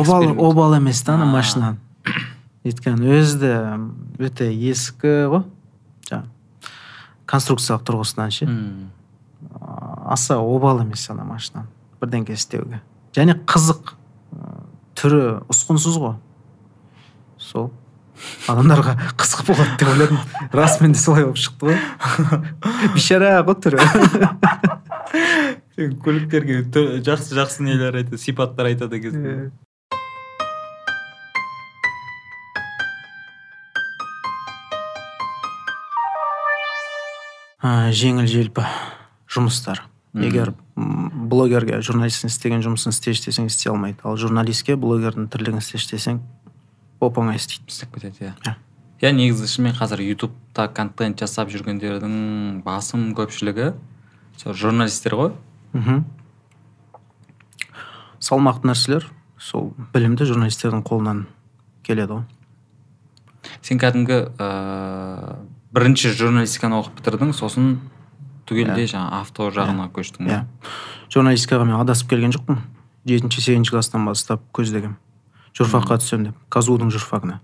обал обал емес та ана машинаның өйткені өзі де өте ескі ғой. Жаңағы конструкциялық тұрғысынан ше. Аса обал емес ана машинаның бірдеңке істеуге. Және қызық түрі ұсқынсыз ғой. Сол. Адамдарға қызық болады деп ойладым. Расымен де солай болып шықты ғой. Бейшара ғой түрі. Көліктерге жақсы жақсы нелер айтады сипаттар айтады кезде. Ә, жеңіл желпі жұмыстар. Егер блогерге журналисттің істеген жұмысын істеші десең істей алмайды. Ал журналистке блогердің тірлігін істеші десең оп оңай істейді. Істеп кетеді иә. Иә. иә негізі шынымен қазір ютубта контент жасап жүргендердің басым көпшілігі сол журналистер ғой. Мхм. Салмақты нәрселер сол білімді журналистердің қолынан келеді ғой. Сен кәдімгі ыыы бірінші журналистиканы оқып бітірдің сосын түгелдей жаңағы авто жағына көштің иә. журналистикаға мен адасып келген жоқпын. Жетінші сегізінші класстан бастап көздегем журфакқа түсемін деп. Казгу дың журфагына.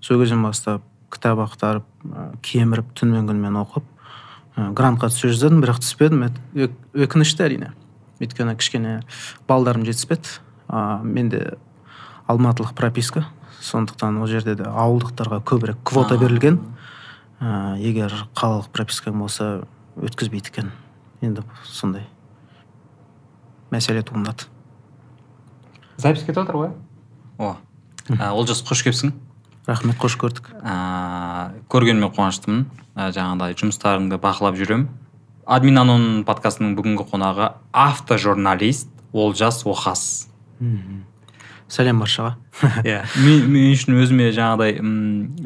Сол кезден бастап кітап ақтарып ә, кеміріп түн мен күнмен оқып ә, грантқа түсе жаздадым бірақ түспедім өкінішті әрине. Өйткені кішкене балдарым жетіспеді ә, менде алматылық прописка. Сондықтан ол жерде де ауылдықтарға көбірек квота берілген. Ә, егер қалалық пропискаң болса өткізбейді екен. Енді сондай мәселе туындады. Запись кетіп жатыр ғой? О. Ә, олжас қош келіпсің. Рахмет қош көрдік. Ә, көргеніме қуаныштымын. Ә, жаңағыдай жұмыстарыңды бақылап жүремін админ анон подкастының бүгінгі қонағы автожурналист олжас оқас сәлем баршаға. Иә. Мен, үшін өзіме жаңағыдай м,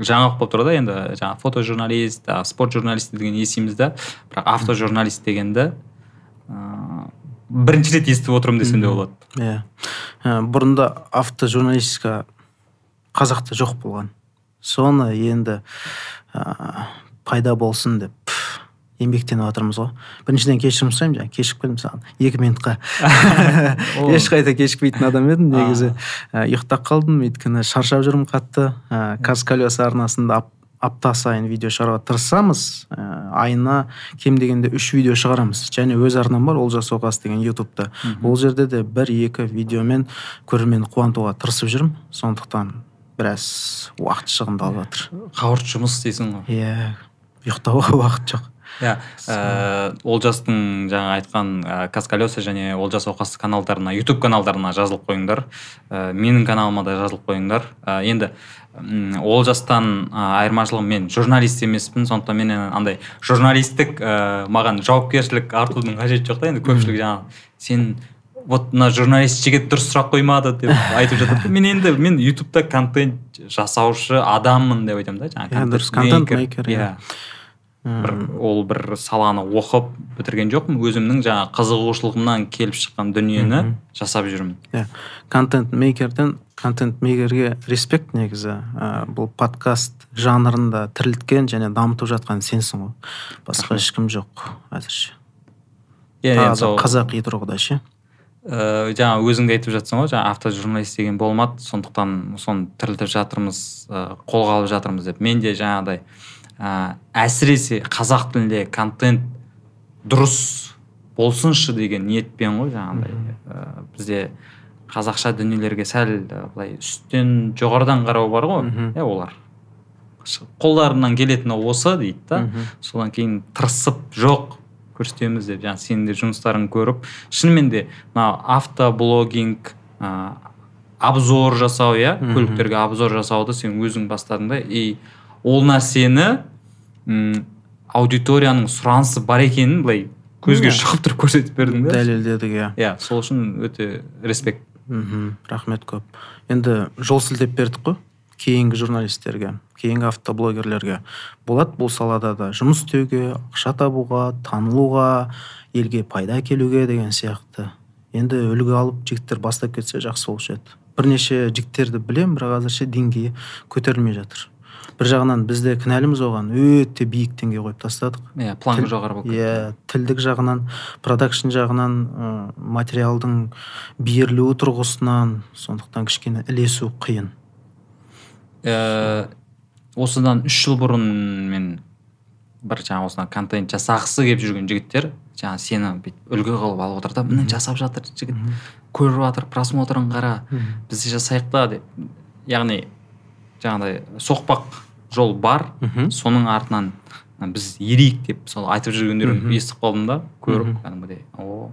жаңалық болып тұр да енді жаңағы фотожурналист спорт журналисті деген естиміз да бірақ автожурналист дегенді ыыы бірінші рет естіп отырмын десем де болады. Иә. Бұрында автожурналистика қазақта жоқ болған. Соны енді пайда болсын деп еңбектеніп жатырмыз ғой. Біріншіден кешірім сұраймын жаңа кешігіп келдім саған. Екі минутқа. Ешқайда кешікпейтін адам едім негізі. Ә, ұйықтап қалдым. Өйткені шаршап жүрмін қатты. Ә, каз колеса арнасында ап- апта сайын видео шығаруға тырысамыз. Ә, айына кем дегенде үш видео шығарамыз. Және өз арнам бар олжас оқас деген ютубта. Ол жерде де бір екі видеомен көрерменді қуантуға тырысып жүрмін. Сондықтан біраз уақыт шығындалып жатыр қауырт жұмыс дейсің ғой. Иә ұйықтауға уақыт жоқ. Иә ә, олжастың жаңа айтқан ә, казколеса және олжас оқас каналдарына ютуб каналдарына жазылып қойыңдар. Ә, менің каналыма да жазылып қойыңдар. Ә, енді олжастан айырмашылығым мен журналист емеспін. Сондықтан мен андай журналистік ә, маған жауапкершілік артудың қажеті жоқ та енді. Көпшілік жаңағы сен вот мына журналист жігіт дұрыс сұрақ қоймады деп айтып жатады мен енді мен ютубта контент жасаушы адаммын деп айтамын да. Жаңағы дұрыс, maker, иә. Бір ол бір саланы оқып бітірген жоқпын. Өзімнің жаңа қызығушылығымнан келіп шыққан дүниені Мгм. жасап жүрмін. Иә. Контент мейкерден контент мейкерге респект негізі. Ә, бұл подкаст жанрында тірілткен және дамытып жатқан сенсің ғой. Басқа ешкім жоқ әзірше. Иә Таза сол қазақи тұрғыда ше? Ә, жаңа өзің де айтып жатсың ғой жаңа автожурналист деген болмады. Сондықтан соны тірілтіп жатырмыз ә, қолға алып жатырмыз деп. Мен де жаңағыдай ә, әсіресе қазақ тілінде контент дұрыс болсыншы деген ниетпен ғой жаңағыдай ә, бізде қазақша дүниелерге сәл былай үсттен жоғарыдан қарау бар ғой. Иә олар. Қолдарынан келетіні осы дейді да. Содан кейін тырысып жоқ көрсетеміз деп жаңағы сенің де жұмыстарың көріп шынымен де мына автоблогинг ә, обзор жасау иә көліктерге обзор жасауды сен өзің бастадың да и ол нәрсені м, аудиторияның сұранысы бар екенін былай көзге шағып тұрып көрсетіп бердің да дәлелдедік иә. Иә сол үшін өте респект. Мхм рахмет көп. Енді жол сілтеп бердік қой кейінгі журналистерге кейінгі автоблогерлерге. Болады бұл салада да жұмыс істеуге ақша табуға танылуға елге пайда әкелуге деген сияқты. Енді үлгі алып жігіттер бастап кетсе жақсы болушы еді. Бірнеше жігіттерді білемін бірақ әзірше деңгейі көтерілмей жатыр. Бір жағынан біз де кінәліміз оған. Өте биік деңгей қойып тастадық. Иә планка Тіл- жоғары болып кетті. иә тілдік жағынан продакшн жағынан ы, материалдың берілуі тұрғысынан сондықтан кішкене ілесу қиын. Э, осыдан үш жыл бұрын мен бір жаңағы осындай контент жасағысы келіп жүрген жігіттер жаңағы сені бүйтіп үлгі қылып алып отыр да міне жасап жатыр жігіт. Көріп жатыр просмотрын қара біз де жасайық та деп. Яғни жаңағыдай соқпақ жол бар. Мхм. Соның артынан біз ерейік деп сол айтып жүргендерін естіп қалдым да көріп. Кәдімгідей о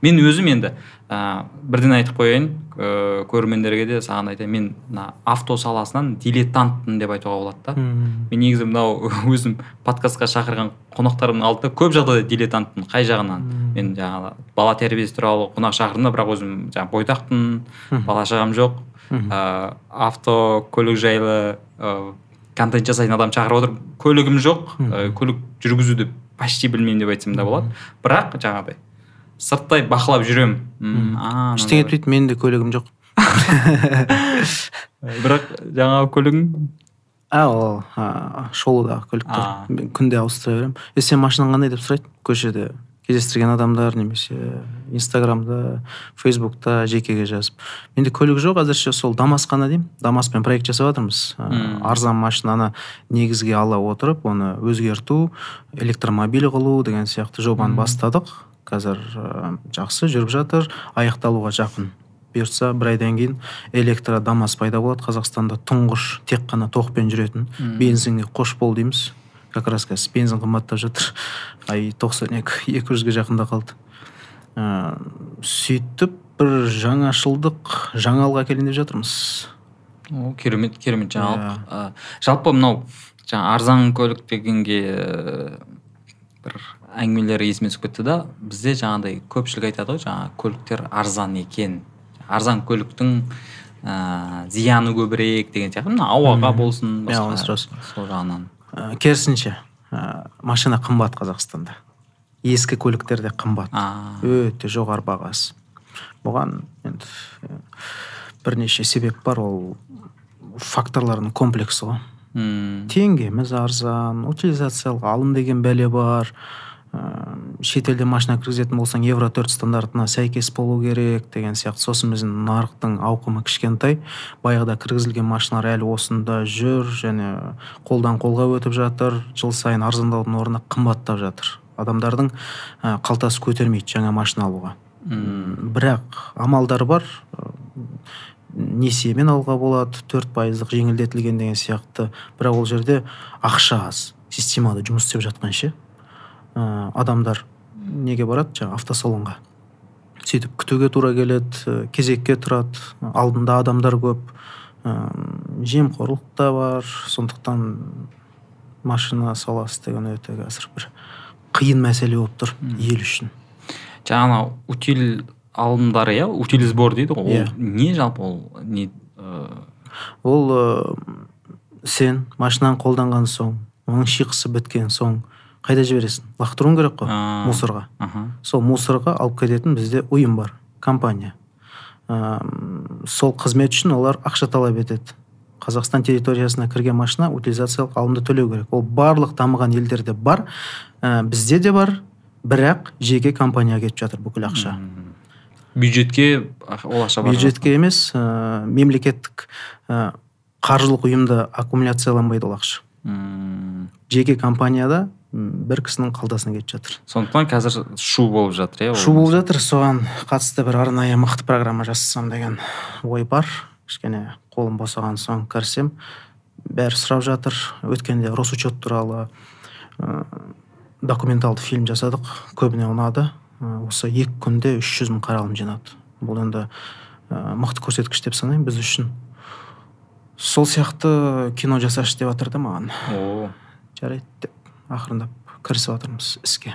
мен өзім енді ә, бірден айтып қояйын ә, көрермендерге де саған айтайын. Мен мына авто саласынан дилетантпын деп айтуға болады да. Мен негізі мынау өзім подкастқа шақырған қонақтарымның алдында көп жағдайда дилетантпын қай жағынан. Мен жаңағы бала тәрбиесі туралы қонақ шақырдым да бірақ өзім жаңағы бойдақпын. Бала шағам жоқ. Ә, авто көлік жайлы ә, контент жасайтын адам шақырып отырып көлігім жоқ ә, көлік жүргізуді почти білмеймін деп айтсам да болады. Бірақ жаңағыдай сырттай бақылап жүремін. Ештеңе етпейді менің де көлігім жоқ. Бірақ жаңағы көлігің а ол шолудағы мен күнде ауыстыра беремін. Е сен машинаң қандай деп сұрайды көшеде кездестірген адамдар немесе инстаграмда фейсбукта жекеге жазып. Менде көлік жоқ әзірше сол дамас қана деймін. Дамаспен проект жасап жатырмыз. Ә, арзан машинаны негізге ала отырып оны өзгерту электромобиль қылу деген сияқты жобаны бастадық. Қазір ә, жақсы жүріп жатыр. Аяқталуға жақын бұйыртса бір айдан кейін электро дамас пайда болады. Қазақстанда тұңғыш тек қана тоқпен жүретін бензинге қош бол дейміз. Как раз қазір бензин қымбаттап жатыр. Ай тоқсан екі екі жүзге жақында қалды. Ә, сөйтіп бір жаңашылдық жаңалық әкелейін деп жатырмыз. О керемет керемет. Жаңалық Иә. Ә, жалпы мынау жаңа арзан көлік дегенге ә, бір әңгімелер есіме түсіп кетті да бізде жаңағыдай көпшілік айтады ғой жаңағы көліктер арзан екен. Арзан көліктің ә, зияны көбірек деген сияқты. Мына ауаға болсын Иә, басқа сол жағынан. Ә, керісінше ә, машина қымбат қазақстанда. Ескі көліктер де қымбат. А. Өте жоғары бағасы. Бұған енді ә, бірнеше себеп бар. Ол факторлардың комплексі ғой. Теңгеміз арзан утилизациялық алым деген бәле бар. Ыыы шетелде машина кіргізетін болсаң евро төрт стандартына сәйкес болу керек деген сияқты. Сосын біздің нарықтың ауқымы кішкентай. Баяғыда кіргізілген машиналар әлі осында жүр және қолдан қолға өтіп жатыр. Жыл сайын арзандаудың орнына қымбаттап жатыр. Адамдардың қалтасы көтермейді жаңа машина алуға. Бірақ амалдар бар. Несиемен алуға болады төрт пайыздық жеңілдетілген деген сияқты. Бірақ ол жерде ақша аз. Системада жұмыс істеп жатқан ше. Ы, адамдар неге барады? Жаңағы автосалонға. Сөйтіп күтуге тура келеді ы, кезекке тұрады алдында адамдар көп. Ы, жемқорлық та бар сондықтан машина саласы деген өте қазір бір қиын мәселе болып тұр ел үшін. Жаңағы утиль алымдары иә? Утиль сбор дейді ғой. Иә. ол не жалпы ол? Не ә, ол ы, сен машинаны қолданған соң оның шиқысы біткен соң қайда жібересің? Лақтыруың керек қой мусорға. сол мусорға алып кететін бізде ұйым бар компания. Ам, сол қызмет үшін олар ақша талап етеді. Қазақстан территориясына кірген машина утилизациялық алымды төлеу керек. Ол барлық дамыған елдерде бар Ә, бізде де бар бірақ жеке компанияға кетіп жатыр бүкіл ақша. Бюджетке ол ақша бюджетке емес ә, мемлекеттік ә, қаржылық ұйымда аккумуляцияланбайды ол ақша. Жеке компанияда бір кісінің қалтасына кетіп жатыр. Сондықтан қазір шу болып жатыр иә шу болып жатыр соған қатысты бір арнайы мықты программа жасасам деген ой бар. Кішкене қолым босаған соң кірсем бәрі сұрап жатыр. Өткенде росучет туралы ә, документалды фильм жасадық көбіне ұнады. Ә, осы екі күнде үш жүз мың қаралым жинады. Бұл енді ә, мықты көрсеткіш деп санаймын біз үшін. Сол сияқты кино жасашы деп жатыр да маған. О. Жарайды деп. Ақырындап кірісіп жатырмыз іске.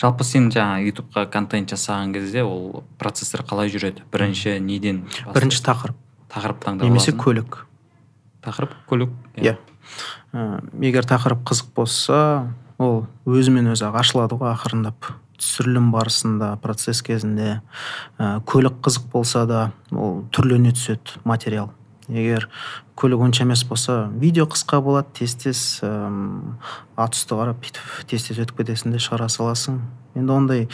Жалпы сен жаңағы ютубқа контент жасаған кезде ол процесстер қалай жүреді? Бірінші неден бірінші тақырып. Тақырып таңдап немесе көлік. Тақырып көлік иә. Ә, егер тақырып қызық болса ол өзімен өзі ақ ашылады ғой ақырындап. Түсірілім барысында процесс кезінде. Ә, көлік қызық болса да ол түрлене түседі материал. Егер көлік онша емес болса видео қысқа болады тез тез м ат үсті қарап бүйтіп тез тез өтіп кетесің де шығара саласың. Енді ондай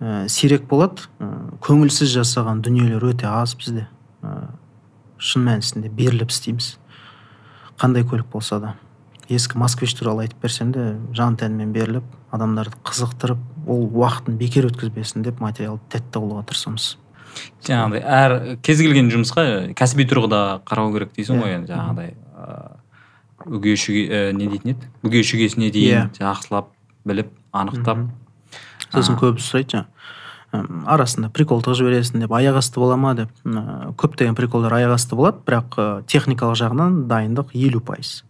ә, сирек болады. Ә, көңілсіз жасаған дүниелер өте аз бізде. Ә, шын мәнісінде беріліп істейміз. Қандай көлік болса да. Ескі москвич туралы айтып берсем де жан тәнімен беріліп адамдарды қызықтырып ол уақытын бекер өткізбесін деп материалды тәтті қылуға тырысамыз. Жаңағыдай әр кез келген жұмысқа кәсіби тұрғыда қарау керек дейсің ғой Иә. енді жаңағыдай ыыы өгей шүге ә, не дейтін еді? Шүгесіне дейін Иә. жақсылап біліп анықтап. Сосын көбісі сұрайды жаңа м, арасында прикол тығып жібересің деп аяқ асты бола ма деп көптеген приколдар аяқ асты болады бірақ техникалық жағынан дайындық елу пайыз.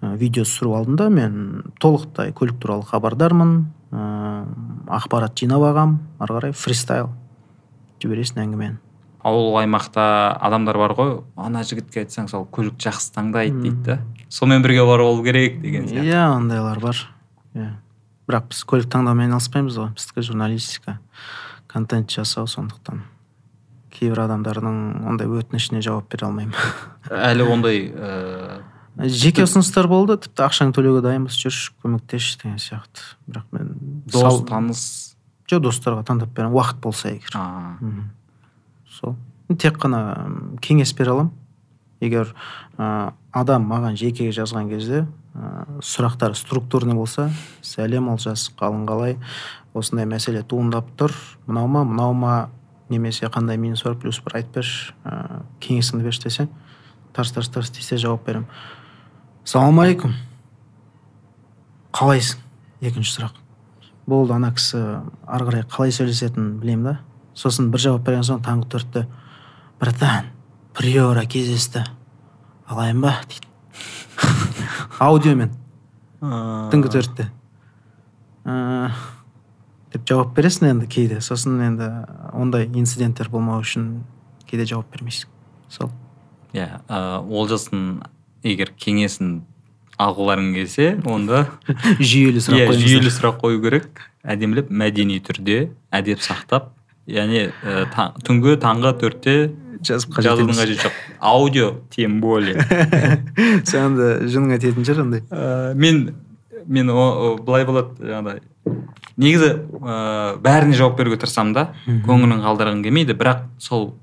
Видео түсіру алдында мен толықтай көлік туралы хабардармын. Ы, ақпарат жинап алғанмын ары қарай фристайл. Жібересің әңгімені. Ауыл аймақта адамдар бар ғой ана жігітке айтсаң сол көлік жақсы таңдайды дейді да. Сонымен бірге барып алу керек деген сияқты. иә ондайлар бар. Иә. Бірақ біз көлік таңдаумен айналыспаймыз ғой. Біздікі журналистика контент жасау сондықтан. Кейбір адамдардың ондай өтінішіне жауап бере алмаймын. Әлі ондай ыыы жеке ұсыныстар болды тіпті ақшаңды төлеуге дайынбыз жүрші көмектесші деген сияқты. Бірақ мен дос таныс жоқ достарға таңдап беремін уақыт болса егер. Сол. Тек қана кеңес бере аламын. Егер ә, адам маған жеке жазған кезде ә, сұрақтары структурный болса сәлем олжас қалың қалай осындай мәселе туындап тұр мынау ма мынау ма немесе қандай минус бар плюс бар айтып берші ә, кеңесіңді берші десе тарс тарс тарс десе жауап беремін. Ассалаумағалейкум қалайсың? Екінші сұрақ. Болды ана кісі ары қарай қалай сөйлесетінін білемін да. Сосын бір жауап берген соң таңғы төртте братан приора кездесті алайын ба? дейді. Аудиомен. Түнгі төртте. «Ә, деп жауап бересің енді кейде. Сосын енді ондай инциденттер болмау үшін кейде жауап бермейсің. Сол. Иә ә, олжастың егер кеңесін алғыларың келсе онда жүйелі сұрақ иә қойыңыздар. жүйелі сұрақ қою керек. Әдемілеп мәдени түрде әдеп сақтап яғни ә, та- түнгі таңғы төртте жазып қажет жазудың қажеті жоқ. Аудио тем более. Саған да жыныңа тиетін шығар ондай Ә, мен мен о, о, былай болады жаңағыдай. Негізі ыыы бәріне жауап беруге тырысамын да. Көңілін қалдырғым келмейді бірақ сол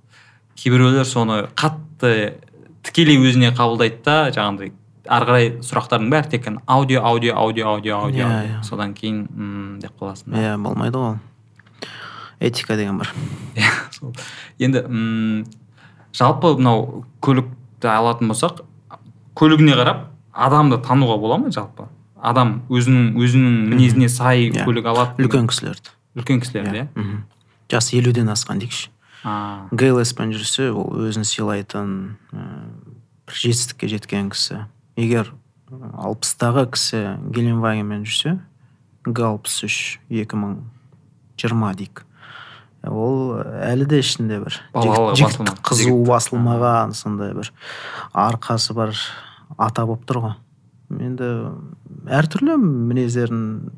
кейбіреулер соны қатты тікелей өзіне қабылдайды да жаңағыдай ары қарай сұрақтардың бәрі тек қана аудио аудио аудио аудио аудио Иә, аудио. иә. содан кейін м деп қаласың иә болмайды ғой этика деген бар. Сол. енді м жалпы мынау көлікті алатын болсақ көлігіне қарап адамды тануға бола ма жалпы? Адам өзінің өзінің мінезіне сай Иә. көлік алады үлкен кісілерді. Үлкен кісілерді иә. мхм. жасы елуден асқан дейікші А, глспен жүрсе ол өзін сыйлайтын ә, бір жетістікке жеткен кісі. Егер алпыстағы кісі геленвагенмен жүрсе г алпыс үш екі мың жиырма дейік. Ол әлі де ішінде бір. Балалық жігіт- басылмаған. жігіт қызу басылмаған сондай бір. Арқасы бар ата болып тұр ғой. Енді әртүрлі мінездерін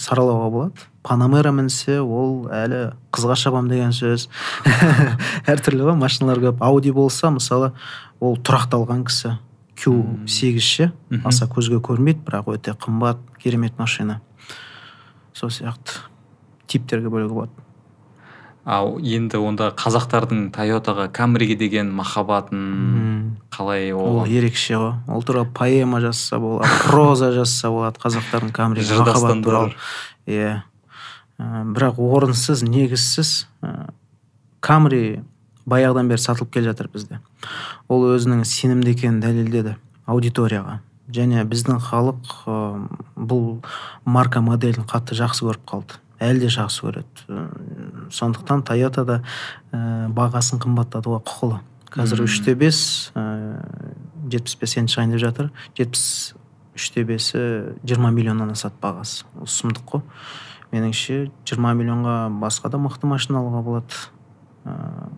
саралауға болады. Панамера мінсе ол әлі қызға шабам деген сөз. Әртүрлі ғой машиналар көп. Ауди болса мысалы ол тұрақталған кісі. Q сегіз ше аса көзге көрінбейді бірақ өте қымбат керемет машина. Сол сияқты типтерге бөлуге болады. Ал енді онда қазақтардың тойотаға камриге деген махаббатын қалай ол? Ол ерекше ғой. Ол туралы поэма жазса болады проза жазса болады қазақтардың камриге махаббат туралы. иә. Бірақ орынсыз негізсіз ә, камри баяғыдан бері сатылып келе жатыр бізде. Ол өзінің сенімді екенін дәлелдеді аудиторияға. Және біздің халық ә, бұл марка моделін қатты жақсы көріп қалды. Әлі де жақсы көреді. Сондықтан тойота да ә, бағасын қымбаттатуға құқылы. Қазір үште бес жетпіс бес енді шығайын деп жатыр. Жетпіс үште бесі жиырма миллионнан асады бағасы. Ол сұмдық қой. Меніңше жиырма миллионға басқа да мықты машина алуға болады.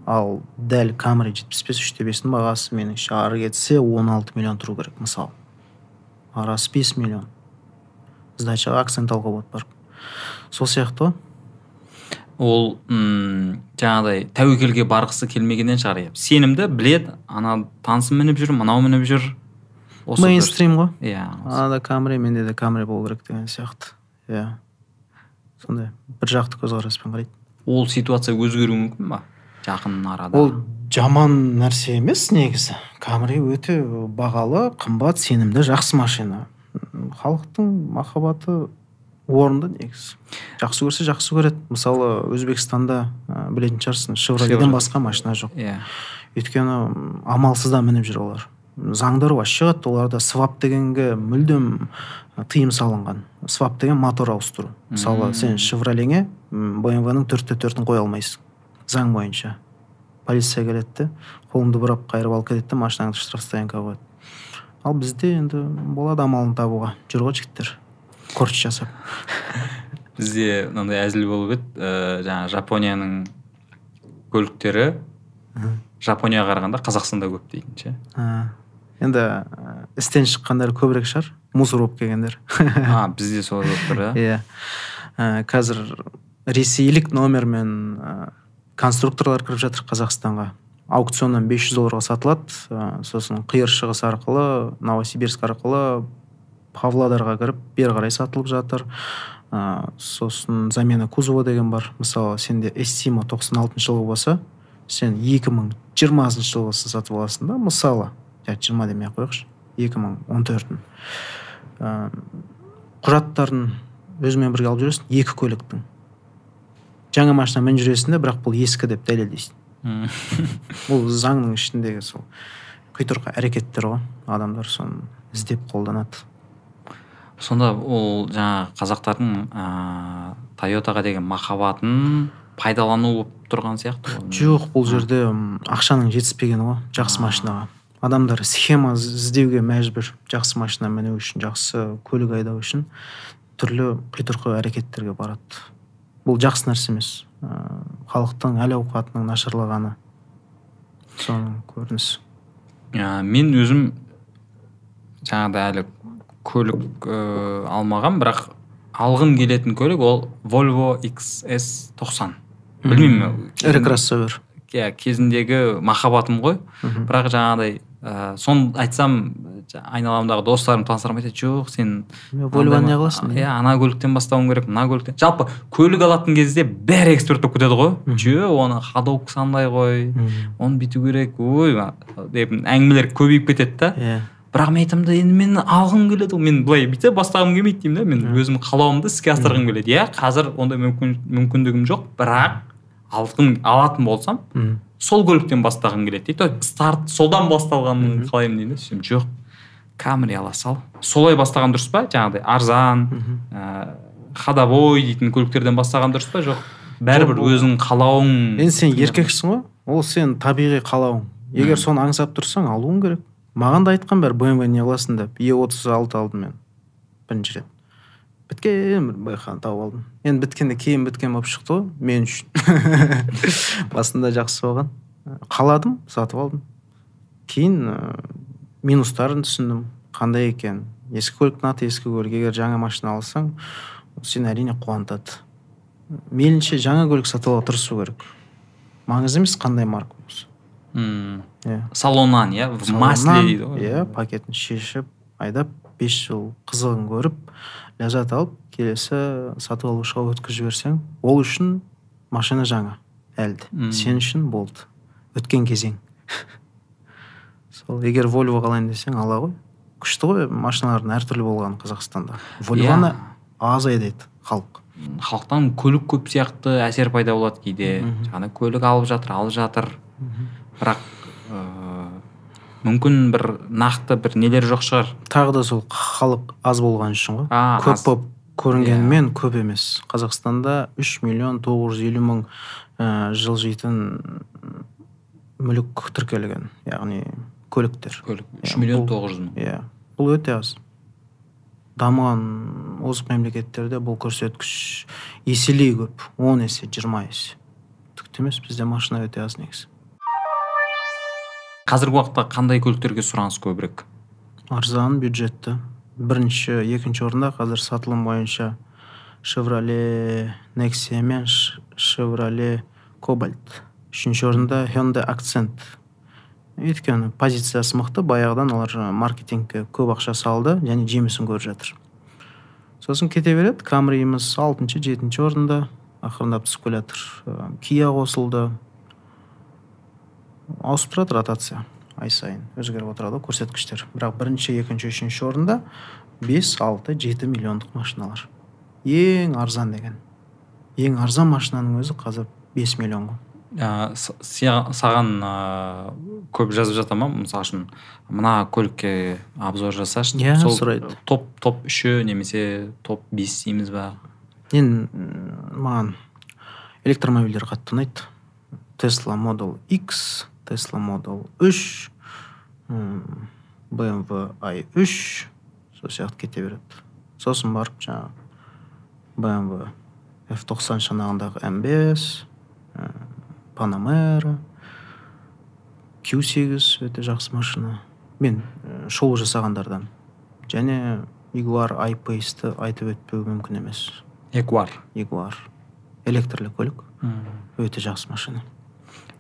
Ал дәл камри жетпіс бес үште бестің бағасы меніңше ары кетсе он алты миллион тұру керек мысалы арасы бес миллион. Сдачаға акцент алуға болады барып сол сияқты ғой. Ол м жаңағыдай тәуекелге барғысы келмегеннен шығар иә. Сенімді білет ана танысым мініп жүр мынау мініп жүр. Мейнстрим ғой. Иә анада камри менде де камри болу керек деген сияқты. Иә. Сондай. Бір жақты көзқараспен қарайды ол ситуация өзгеруі мүмкін ба жақын арада. Ол жаман нәрсе емес негізі. Камри өте бағалы қымбат сенімді жақсы машина. Халықтың махаббаты орынды негізі. Жақсы көрсе жақсы көреді. Мысалы өзбекстанда ә, білетін шығарсың шевроледен басқа машина жоқ. Иә. Өйткені м, амалсызда мініп жүр олар. Заңдар вообще шығады оларда свап дегенге мүлдем тыйым салынған. Свап деген мотор ауыстыру. Мысалы сен шевролеңе бмвның төртте төртін қоя алмайсың. Заң бойынша. Полиция келеді де қолыңды бұрап қайырып алып кетеді де машинаңды штрафстоянкаға қояды. Ал бізде енді болады амалын табуға. Жүр ғой жігіттер корч жасап. Бізде мынандай әзіл болып еді ә, жаңағы жапонияның көліктері. Жапонияға қарағанда қазақстанда көп дейтін ше. Енді ә, істен шыққандар көбірек шығар мусор болып келгендер. А бізде солай болып тұр иә. Иә қазір ресейлік номермен конструкторлар кіріп жатыр қазақстанға. Аукционнан 500 долларға сатылады. Ә, сосын қиыр шығыс арқылы новосибирск арқылы павлодарға кіріп бері қарай сатылып жатыр. Ә, сосын замена кузова деген бар. Мысалы сенде эстимо 96 жылғы болса сен 2020 жылғысын сатып аласың да мысалы. 20 демей ақ қояйықшы. 2014-ін ә, құжаттарын өзіңмен бірге алып жүресің екі көліктің. Жаңа машина мініп жүресің де бірақ бұл ескі деп дәлелдейсің. Бұл заңның ішіндегі сол құйтырқы әрекеттер ғой. Адамдар соны іздеп қолданады. Сонда ол жаңағы қазақтардың ыыы тойотаға деген махаббатын пайдалану болып тұрған сияқты ғой. Жоқ бұл жерде ақшаның жетіспегені ғой жақсы машинаға. Адамдар схема іздеуге мәжбүр. Жақсы машина міну үшін жақсы көлік айдау үшін түрлі құйтырқы әрекеттерге барады. Бұл жақсы нәрсе емес. Ыыы халықтың әл ауқатының нашарлағаны. Соның көрінісі. Ә, мен өзім жаңағыдай әлі көлік ыыы алмағам бірақ алғым келетін көлік ол Volvo XS 90 білмеймін ірі кроссовер. Иә кезіндегі махаббатым ғой. Бірақ жаңағыдай ә, соны айтсам айналамдағы достарым таныстарым айтады жоқ сен вольваны не қыласың иә ана көліктен бастауың керек мына көліктен. Жалпы көлік алатын кезде бәрі эксперт болып кетеді ғой. Жө оны ходовка сандай ғой. Оны бүйту керек. Ой деп әңгімелер көбейіп кетеді да. Иә. Бірақ мен айтамын да енді мен алғым келеді ғой. Мен былай бүйте бастағым келмейді деймін да. Мен өзім қалауымды іске асырғым келеді. Иә қазір ондай мүмкін мүмкіндігім жоқ. Бірақ алғым алатын болсам сол көліктен бастағым келеді дейді есть старт солдан басталғанын қалаймын дейді. Да сөйтсем жоқ камри ала сал солай бастаған дұрыс па? Жаңағыдай арзан ә, ходовой дейтін көліктерден бастаған дұрыс па? Жоқ. Бәрібір өзің қалауың енді сен еркексің ғой. Ол сен табиғи қалауың. Егер соны аңсап тұрсаң алуың керек. Маған да айтқан бәрі бмв не қыласың деп. Е отыз алты алдым мен. Бірінші рет. Біткен бір байқаны тауып алдым. Енді біткенде кейін біткен болып шықты ғой мен үшін. Басында жақсы болған. Қаладым сатып алдым. Кейін минустарын түсіндім. Қандай екен? Ескі көліктің аты ескі көлік. Егер жаңа машина алсаң ол сені әрине қуантады. Мейлінше жаңа көлік сатып алуға тырысу керек. Маңызды емес қандай марка болса. Иә. Салоннан иә? В масле дейді ғой. иә пакетін шешіп айдап бес жыл қызығын көріп ләззат алып келесі сатып алушыға өткізіп жіберсең ол үшін машина жаңа әлі де сен үшін болды. Өткен кезең. Сол егер вольво қалайын десең ала ғой. Күшті ғой машиналардың әртүрлі болғаны қазақстанда. Вольвоны аз айдайды халық. Халықтан көлік көп сияқты әсер пайда болады кейде. Көлік алып жатыр алып жатыр. Бірақ ыыы мүмкін бір нақты бір нелер жоқ шығар. Тағы да сол халық аз болған үшін ғой. А, көп болып көрінгенімен көп емес. Қазақстанда 3 миллион 950 мың ә, жылжитын мүлік тіркелген. Яғни көліктер. Көлік. Иә, үш миллион тоғыз жүз мың. иә бұл өте аз. Дамыған озық мемлекеттерде бұл көрсеткіш еселей көп. 10 есе 20 есе. Түкті емес бізде машина өте аз негізі. Қазіргі уақытта қандай көліктерге сұраныс көбірек? Арзан бюджетті. Бірінші екінші орында қазір сатылым бойынша шевроле нексия мен Ш- chevrolet кобальт. Үшінші орында hyundai акцент өйткені позициясы мықты баяғыдан олар маркетингке көп ақша салды және жемісін көріп жатыр. Сосын кете береді камриіміз алтыншы жетінші орында ақырындап түсіп келе жатыр. Кия қосылды. Ауысып тұрады ротация ай сайын өзгеріп отырады көрсеткіштер. Бірақ бірінші екінші үшінші орында бес алты жеті миллиондық машиналар. Ең арзан деген. Ең арзан машинаның өзі қазір бес миллион ғой. Ә, саған ә, көп жазып жата ма мысалы үшін мына көлікке обзор жасашы. Иә сұрайды. топ топ үші немесе топ бес дейміз ба? Енді маған электромобильдер қатты ұнайды. Тесла модел x тесла модел үш бмв ай үш сол сияқты кете береді. Сосын барып жаңағы бмв f тоқсан шанағындағы м бес панамера q сегіз өте жақсы машина. Мен шоу жасағандардан. Және ягуар ай пейсті айтып өтпеу мүмкін емес. Ягуар ягуар электрлі көлік. Өте жақсы машина.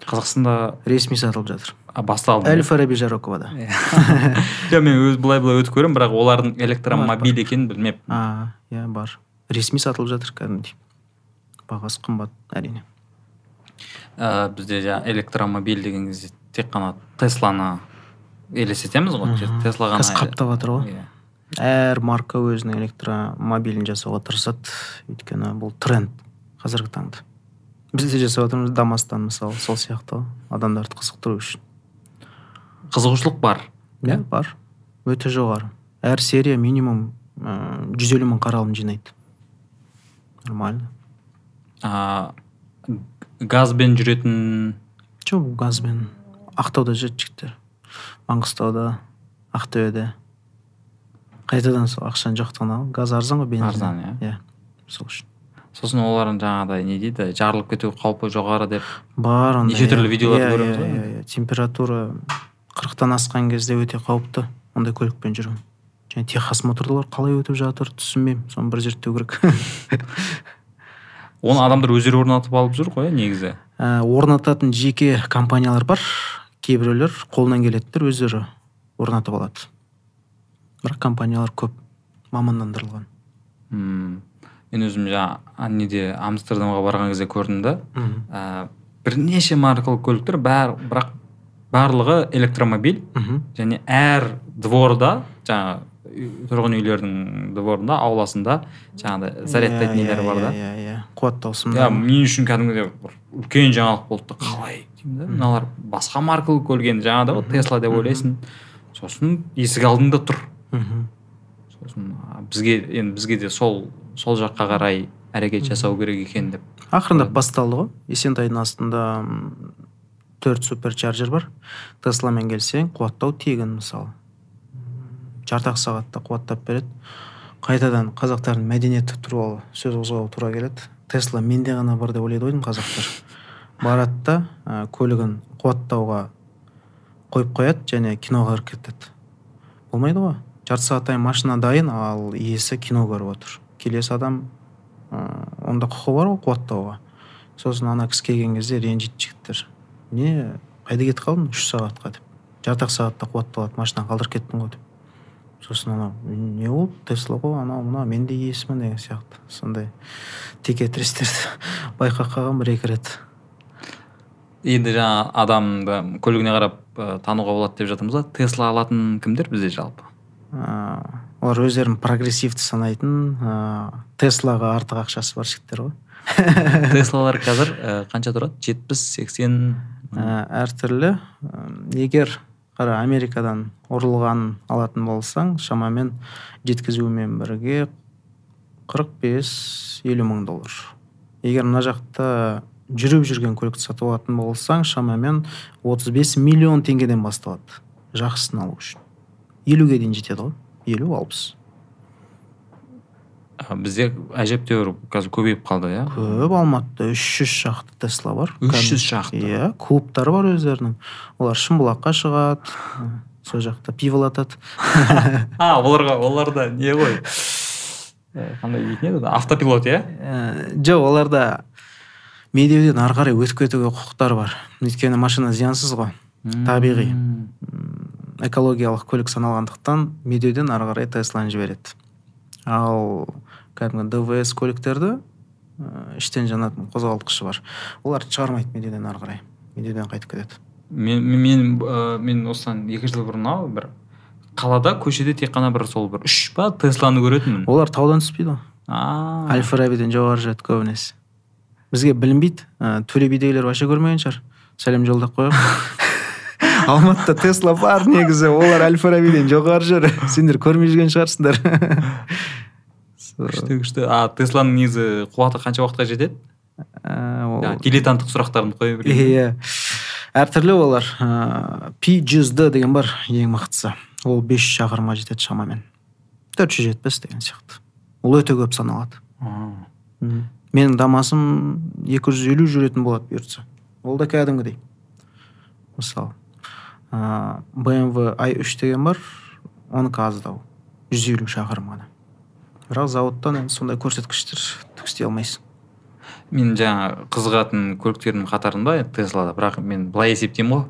Қазақстанда ресми сатылып жатыр. А басталды әл фараби жароковада. Жоқ мен өз былай былай өтіп көремін бірақ олардың электромобиль екенін білмеппін. Иә бар. Ресми сатылып жатыр кәдімгідей. Бағасы қымбат әрине. Ә, бізде жаңағы электромобиль деген кезде тек қана тесланы елестетеміз ғой. Тесла ғана қазір қаптап жатыр ғой. Иә. Әр марка өзінің электромобилін жасауға тырысады. Өйткені бұл тренд қазіргі таңда. Біз де жасап жатырмыз дамастан мысалы сол сияқты ғой адамдарды қызықтыру үшін. Қызығушылық бар. Иә бар. Өте жоғары. Әр серия минимум жүз елу мың қаралым жинайды. Нормально. А газбен жүретін жоқ газбен? Ақтауда жүреді жігіттер маңғыстауда ақтөбеде. Қайтадан сол ақшаның жоқтығына газ арзан ғой бензин арзан иә. Иә сол үшін. Сосын олардың жаңағыдай не дейді? Жарылып кету қаупі жоғары деп. Бар ондай неше түрлі видеоларды иә, көреміз иә, ғой. иә, иә. температура қырықтан асқан кезде өте қауіпті. Ондай көлікпен жүру және техас моторлар қалай өтіп жатыр түсінбеймін. Соны бір зерттеу керек. оны адамдар өздері орнатып алып жүр ғой негізі. Ә, орнататын жеке компаниялар бар кейбіреулер қолынан келетіндер өздері орнатып алады. Бірақ компаниялар көп мамандандырылған. Мм. Мен өзім жаңа неде амстердамға барған кезде көрдім да. Ә, бірнеше маркалы көліктер бәр, бірақ барлығы электромобиль. Және әр дворда жаңағы тұрғын үйлердің дворында ауласында жаңағыдай зарядтайтын нелер бар да. иә иә сымдар иә мен үшін кәдімгідей бір үлкен жаңалық болды да қалай деймін да? Мыналар басқа маркалы көлік енді жаңағыдай ғой тесла деп ойлайсың. Сосын есік алдыңда тұр. Мхм. Сосын бізге енді бізге де сол сол жаққа қарай әрекет жасау керек екен деп ақырындап басталды ғой. Есентайдың астында төрт суперчарджер бар. Тесламен келсең қуаттау тегін мысалы. Жарты ақ сағатта қуаттап береді. Қайтадан қазақтардың мәдениеті туралы сөз қозғауға тура келеді. Тесла менде ғана бар деп ойлайды ғой қазақтар. Барады да ә, көлігін қуаттауға қойып қояды және киноға кіріп кетеді болмайды ғой. Жарты сағаттан машина дайын ал иесі кино көріп отыр. Келесі адам ә, онда құқы бар ғой қуаттауға. Сосын ана кісі келген кезде ренжиді жігіттер. Не қайда кетіп қалдың? Үш сағатқа деп. Жарты ақ сағатта қуатталады машинаны қалдырып кеттің ғой деп. Сосын анау не болды тесла ғой анау мынау мен де иесімін деген сияқты сондай текетірестерді байқап қалғанмын бір екі рет. Енді жаңа адамды көлігіне қарап ә, тануға болады деп жатырмыз ғой тесла алатын кімдер бізде жалпы? Ә, олар өздерін прогрессивті санайтын ә, теслаға артық ақшасы бар жігіттер ғой. Теслалар қазір ә, қанша тұрады? Жетпіс сексен ә, әртүрлі. Егер қара америкадан ұрылғанын алатын болсаң шамамен жеткізумен бірге 45-50 мың доллар. Егер мына жақта жүріп жүрген көлікті сатып алатын болсаң шамамен 35 миллион теңгеден басталады жақсысын алу үшін. Елуге дейін жетеді ғой. Елу алпыс. Бізде әжептәуір қазір көбейіп қалды иә? Көп алматыда үш жүз шақты тесла бар. 300 шақты? иә клубтары бар өздерінің. Олар шымбұлаққа шығады сол жақта пиволатады а оларға оларда не ғой? Ә, қандай дейтін еді автопилот иә? Ә, жоқ оларда медеуден ары қарай өтіп кетуге құқықтары бар. Өйткені машина зиянсыз ғой табиғи. Экологиялық көлік саналғандықтан медеуден ары қарай тесланы жібереді. Ал кәдімгі двс көліктерді ә, іштен жанатын қозғалтқышы бар. Олар шығармайды медеуден ары қарай медеуден қайтып кетеді. Мен мен ә, мен осыдан екі жыл бұрын ау бір қалада көшеде тек қана бір сол бір үш па тесланы көретінмін. Олар таудан түспейді ғой. Әл фарабиден жоғары жүреді көбінесе. Бізге білінбейді ә, төле бидегілер вообще көрмеген шығар. Сәлем жолдап қояйық алматыда тесла бар негізі олар әл фарабиден жоғары жүр. Сендер көрмей жүрген шығарсыңдар. күшті күшті. А тесланың негізі қуаты қанша уақытқа жетеді? Ә, ол- жаңағы дилетанттық сұрақтарымды қоя берейін иә әртүрлі олар ыыы пи жүз д деген бар ең мықтысы. Ол 500 шақырымға жетеді шамамен. 400 жетпіс деген сияқты. Ол өте көп саналады. Менің дамасым 250 жүретін болады бұйыртса. Ол да кәдімгідей. Мысалы ыыы bmw i3 деген бар. Оныкі аздау 150 шақырым ғана. Бірақ зауыттан енді сондай көрсеткіштер істей алмайсың. Мен жаңа қызығатын көліктердің қатарында теслада. Бірақ мен былай есептеймін ғой.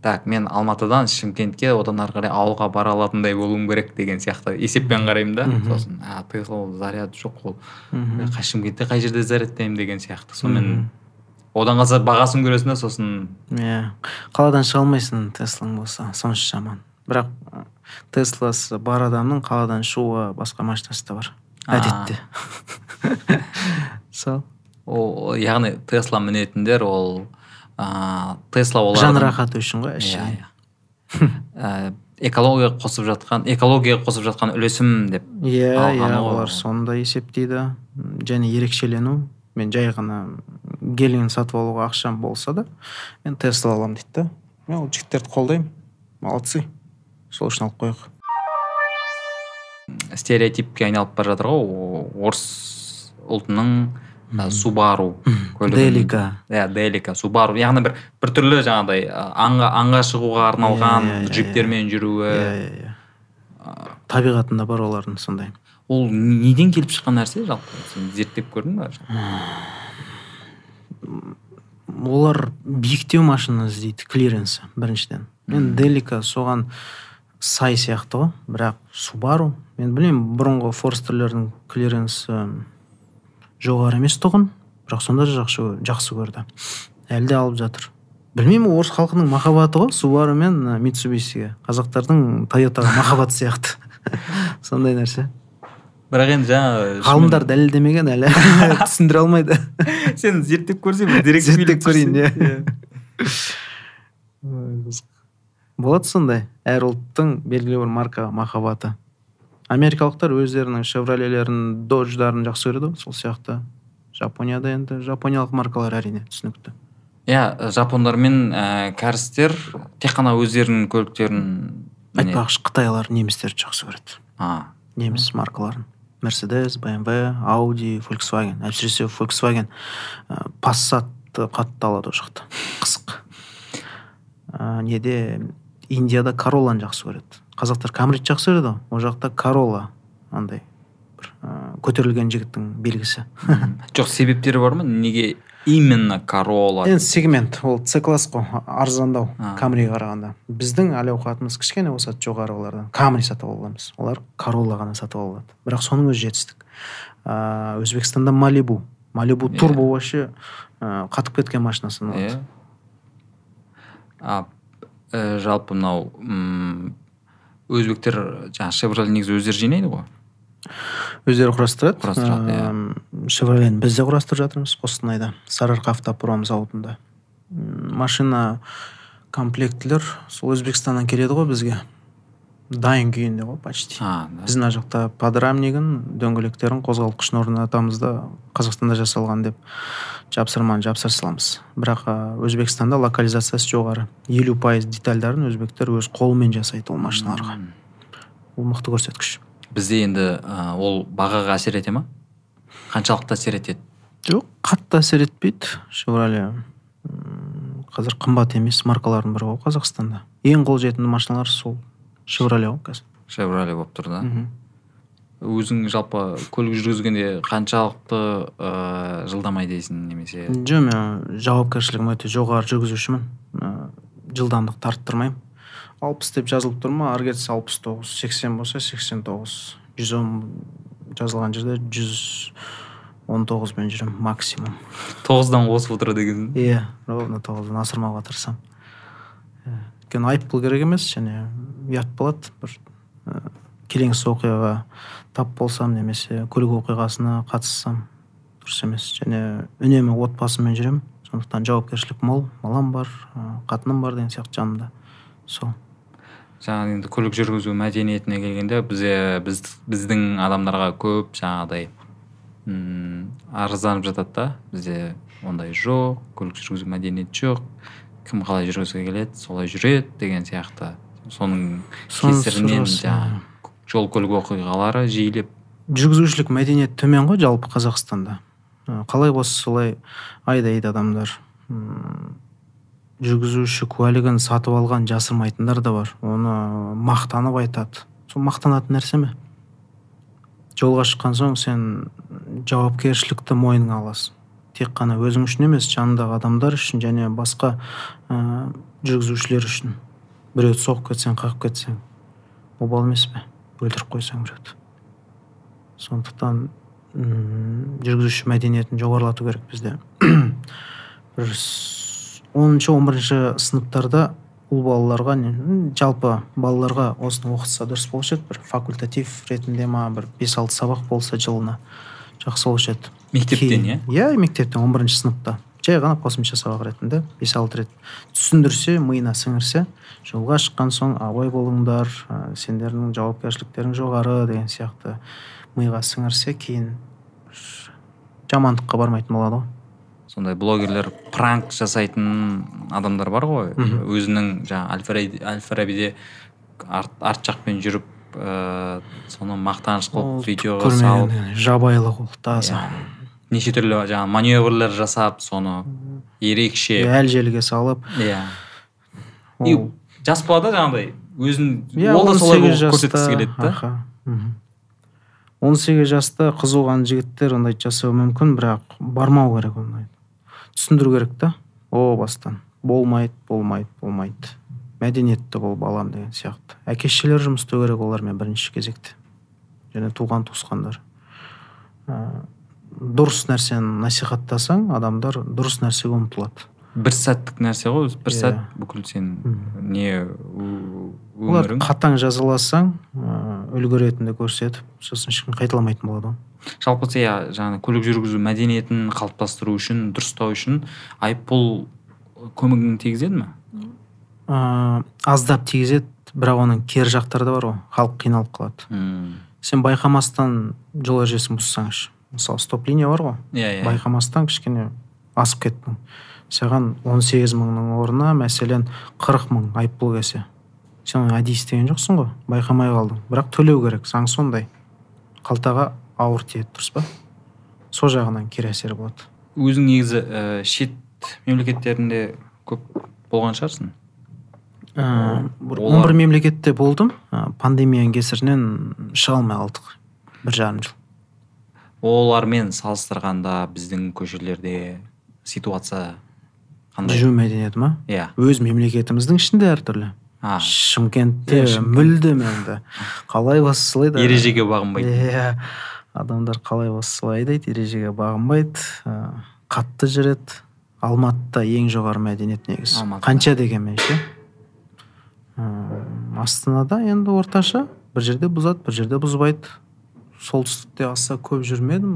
Так мен алматыдан шымкентке одан ары қарай ауылға бара алатындай болуым керек деген сияқты. Есеппен қараймын да. Сосын а тесла ол заряд жоқ ол шымкентте қай жерде зарядтаймын деген сияқты. Сонымен одан қалса бағасын көресің да сосын иә. Қаладан шыға алмайсың теслаң болса сонша жаман. Бірақ тесласы бар адамның қаладан шығуға басқа машинасы да бар. Әдетте. Сол ол яғни тесла мінетіндер ол ыыы тесла олардың жан рахаты үшін ғой иә әшейін. Иә Ә, экология қосып жатқан экологияға қосып жатқан үлесім деп иә иә олар соны да есептейді. Және ерекшелену. Мен жай ғана гелиен сатып алуға ақшам болса да мен тесла аламын дейді да. Мен ол жігіттерді қолдаймын. Молодцы. Сол үшін алып қояйық стереотипке айналып бара жатыр ғой орыс ұлтының субару делика. Иә делика субару. Яғни бір бір түрлі жаңағыдай аңға аңға шығуға арналған джиптермен жүруі. Иә иә иә. Табиғатында бар олардың сондай. Ол неден келіп шыққан нәрсе жалпы? Сен зерттеп көрдің ба? Олар биіктеу машина іздейді клиренсі біріншіден. Мен делика соған сай сияқты ғой. Бірақ субару мен білмеймін бұрынғы форстерлердің клиренсі жоғары емес тұғын. Бірақ сонда да жақсы, жақсы көрді. Әлі де алып жатыр. Білмеймін орыс халқының махаббаты ғой субару мен митсубисиге. Қазақтардың тойотаға махаббаты сияқты. Сондай нәрсе. Бірақ енді жаңа ғалымдар дәлелдемеген әлі. Түсіндіре алмайды. Сен зерттеп көрсең бір дерек зерттеп көрейін иә. Болады сондай әр ұлттың белгілі бір маркаға махаббаты. Америкалықтар өздерінің шевролелерін додждарын жақсы көреді ғой. Сол сияқты. Жапонияда енді. Жапониялық маркалар әрине түсінікті. Иә жапондар мен ә, кәрістер тек қана өздерінің көліктерін айтпақшы қытайлар немістерді жақсы көреді. А. Неміс маркаларын. Мерседес бмв ауди фольксваген әсіресе фольксваген ә, пассатты қатты алады ол жақта. Қызық ә, неде? Индияда королланы жақсы көреді. Қазақтар камрит жақсы көреді. Ғой ол жақта королла андай бір ә, көтерілген жігіттің белгісі. Жоқ себептері бар ма? Неге именно корола енді сегмент. Ол с класс қой арзандау камриге қарағанда. Біздің әл ауқатымыз кішкене болса да жоғары олардан. Камри сатып ала аламыз. Олар королла ғана сатып ала алады. Бірақ соның өзі жетістік. Ыыы өзбекстанда малибу. Малибу Иә. турбо вообще қатып кеткен машина саналады иә. А ә, жалпы мынау өзбектер жаңағы шевроле негізі өздері жинайды ғой? Өздері құрастырады. Құрастырады, иә. М, шевролені біз де құрастырып жатырмыз қостанайда. Сарыарқа автопром зауытында. Машина комплектілер сол өзбекстаннан келеді ғой бізге. Дайын күйінде ғой почти. А да. біз мына жақта подрамнигін дөңгелектерін қозғалтқышын орнатамыз да қазақстанда жасалған деп жапсырманы жапсыра саламыз бірақ өзбекстанда локализациясы жоғары. Елу пайыз детальдарын өзбектер өз қолымен жасайды ол машиналарға. Ол мықты көрсеткіш. Бізде енді ә, ол бағаға әсер ете ма? Қаншалықты әсер етеді? Жоқ қатты әсер етпейді. Шевроле қазір қымбат емес маркалардың бірі ғой қазақстанда. Ең қолжетімді машиналар сол. Шевроле ғой қазір. Шевроле болып тұр да. Өзің жалпы көлік жүргізгенде қаншалықты ыыы жылдам айдайсың немесе? Жоқ мен жауапкершілігім өте жоғары жүргізушімін. Ы, жылдамдықты арттырмаймын алпыс деп жазылып тұр ма? Ары кетсе алпыс тоғыз сексен болса сексен тоғыз. Жүз он жазылған жерде жүз он тоғызбен жүремін максимум. Тоғыздан қосып отыр деген иә ровно тоғыздан асырмауға тырысамын. Өйткені айыппұл керек емес және ұят болады. Бір ы, келеңсіз оқиғаға тап болсам немесе көлік оқиғасына қатыссам дұрыс емес. Және үнемі отбасыммен жүремін. Сондықтан жауапкершілік мол балам бар ы, қатыным бар деген сияқты жанымда. Сол. Жаңағы енді көлік жүргізу мәдениетіне келгенде бізде біз біздің адамдарға көп жаңағыдай арызданып жатады да. Бізде ондай жоқ көлік жүргізу мәдениеті жоқ. Кім қалай жүргізгісі келеді солай жүреді деген сияқты. Соның Соны кесірінен жаңағы жол көлік оқиғалары жиілеп. Жүргізушілік мәдениеті төмен ғой жалпы қазақстанда. Қалай болса солай айдайды адамдар. Жүргізуші куәлігін сатып алған жасырмайтындар да бар. Оны мақтанып айтады. Сол мақтанатын нәрсе ме? Жолға шыққан соң сен жауапкершілікті мойныңа аласың. Тек қана өзің үшін емес жаныңдағы адамдар үшін және басқа ә, жүргізушілер үшін. Біреуді соғып кетсең қағып кетсең обал емес пе? өлтіріп қойсаң біреуді. Сондықтан жүргізуші мәдениетін жоғарылату керек бізде. Бір оныншы он бірінші сыныптарда ұл балаларға не- жалпы балаларға осыны оқытса дұрыс болушы еді. Бір факультатив ретінде ма бір бес алты сабақ болса жылына жақсы болушы еді. Мектептен иә? Иә мектептен он бірінші сыныпта. Жай ғана қосымша сабақ ретінде бес алты рет түсіндірсе миына сіңірсе жолға шыққан соң абай болыңдар ә, сендердің жауапкершіліктерің жоғары деген сияқты миға сіңірсе кейін жамандыққа бармайтын болады ғой. Сондай блогерлер пранк жасайтын адамдар бар ғой. Өзінің жаңағы әл фараби- әл фарабиде арт, арт жақпен жүріп ыыы соны мақтаныш қылып видеоға салып. жабайылық ол таза. Иә. Неше түрлі жаңағы маневрлер жасап соны ерекше әл желіге салып. Иә. И ол жас балада жаңағыдай өзін Иә, ол да солай 18 болып жаста, көрсеткісі келеді да. мгм. 18 жаста қызуған жігіттер ондайды жасауы мүмкін бірақ бармау керек ондайды түсіндіру керек та. О бастан. Болмайды болмайды болмайды. Мәдениетті бол балам деген сияқты. Әке шешелер жұмыс істеу керек олармен бірінші кезекте. Және туған туысқандар Ә, дұрыс нәрсені насихаттасаң адамдар дұрыс нәрсеге ұмтылады. Бір сәттік нәрсе ғой бір Иә. сәт бүкіл сен не өмірің? қатаң жазаласаң үлгі ретінде көрсетіп сосын ешкім қайталамайтын болады ғой. Жалпы иә жаңағы көлік жүргізу мәдениетін қалыптастыру үшін дұрыстау үшін айыппұл көмегін тигізеді ме? Ыыы аздап тигізеді бірақ оның кері жақтары да бар ғой халық қиналып қалады. Сен байқамастан жол ережесін бұзсаңшы мысалы стоп линия бар ғой. Иә иә. Байқамастан кішкене асып кеттің саған 18 мыңның орнына мәселен 40 мың айыппұл келсе. Сен оны әдейі істеген жоқсың ғой байқамай қалдың. Бірақ төлеу керек заң сондай. Қалтаға ауыр тиеді дұрыс па? Сол жағынан кері әсер болады. Өзің негізі ә, шет мемлекеттерінде көп болған шығарсың? Ә, бір Олар- 11 мемлекетте болдым. Ә, пандемияның кесірінен шыға алмай қалдық бір жарым жыл. Олармен салыстырғанда біздің көшелерде ситуация қандай? Жүру мәдениеті ма? Иә. Өз мемлекетіміздің ішінде әртүрлі. А. Шымкентте Иә, мүлдем енді. Қалай да ережеге бағынбайды. Иә. Адамдар қалай болса солай айдайды ережеге бағынбайды. Ә, қатты жүреді. Алматыда ең жоғары мәдениет негізі. Қанша дегенмен ше астанада енді орташа. Бір жерде бұзады бір жерде бұзбайды. Солтүстікте аса көп жүрмедім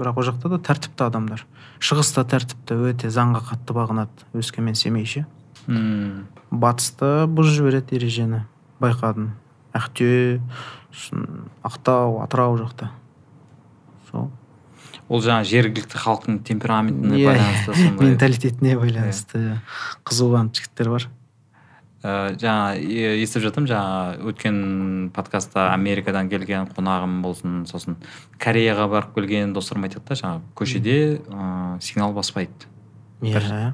бірақ ол жақта да тәртіпті адамдар. Шығыста тәртіпті өте заңға қатты бағынады өскемен семей ше Мм. батыста бұзып жібереді ережені байқадым. Ақтөбе сосын ақтау атырау жақта. Сол. Ол жаңағы жергілікті халықтың темпераментіне Иә, байланысты сондай. менталитетіне байланысты қызуған жігіттер бар. Ә, жаңа естіп жатырмын жаңа өткен подкастта америкадан келген қонағым болсын сосын кореяға барып келген достарым айтады да жаңағы көшеде ыыы сигнал баспайды иә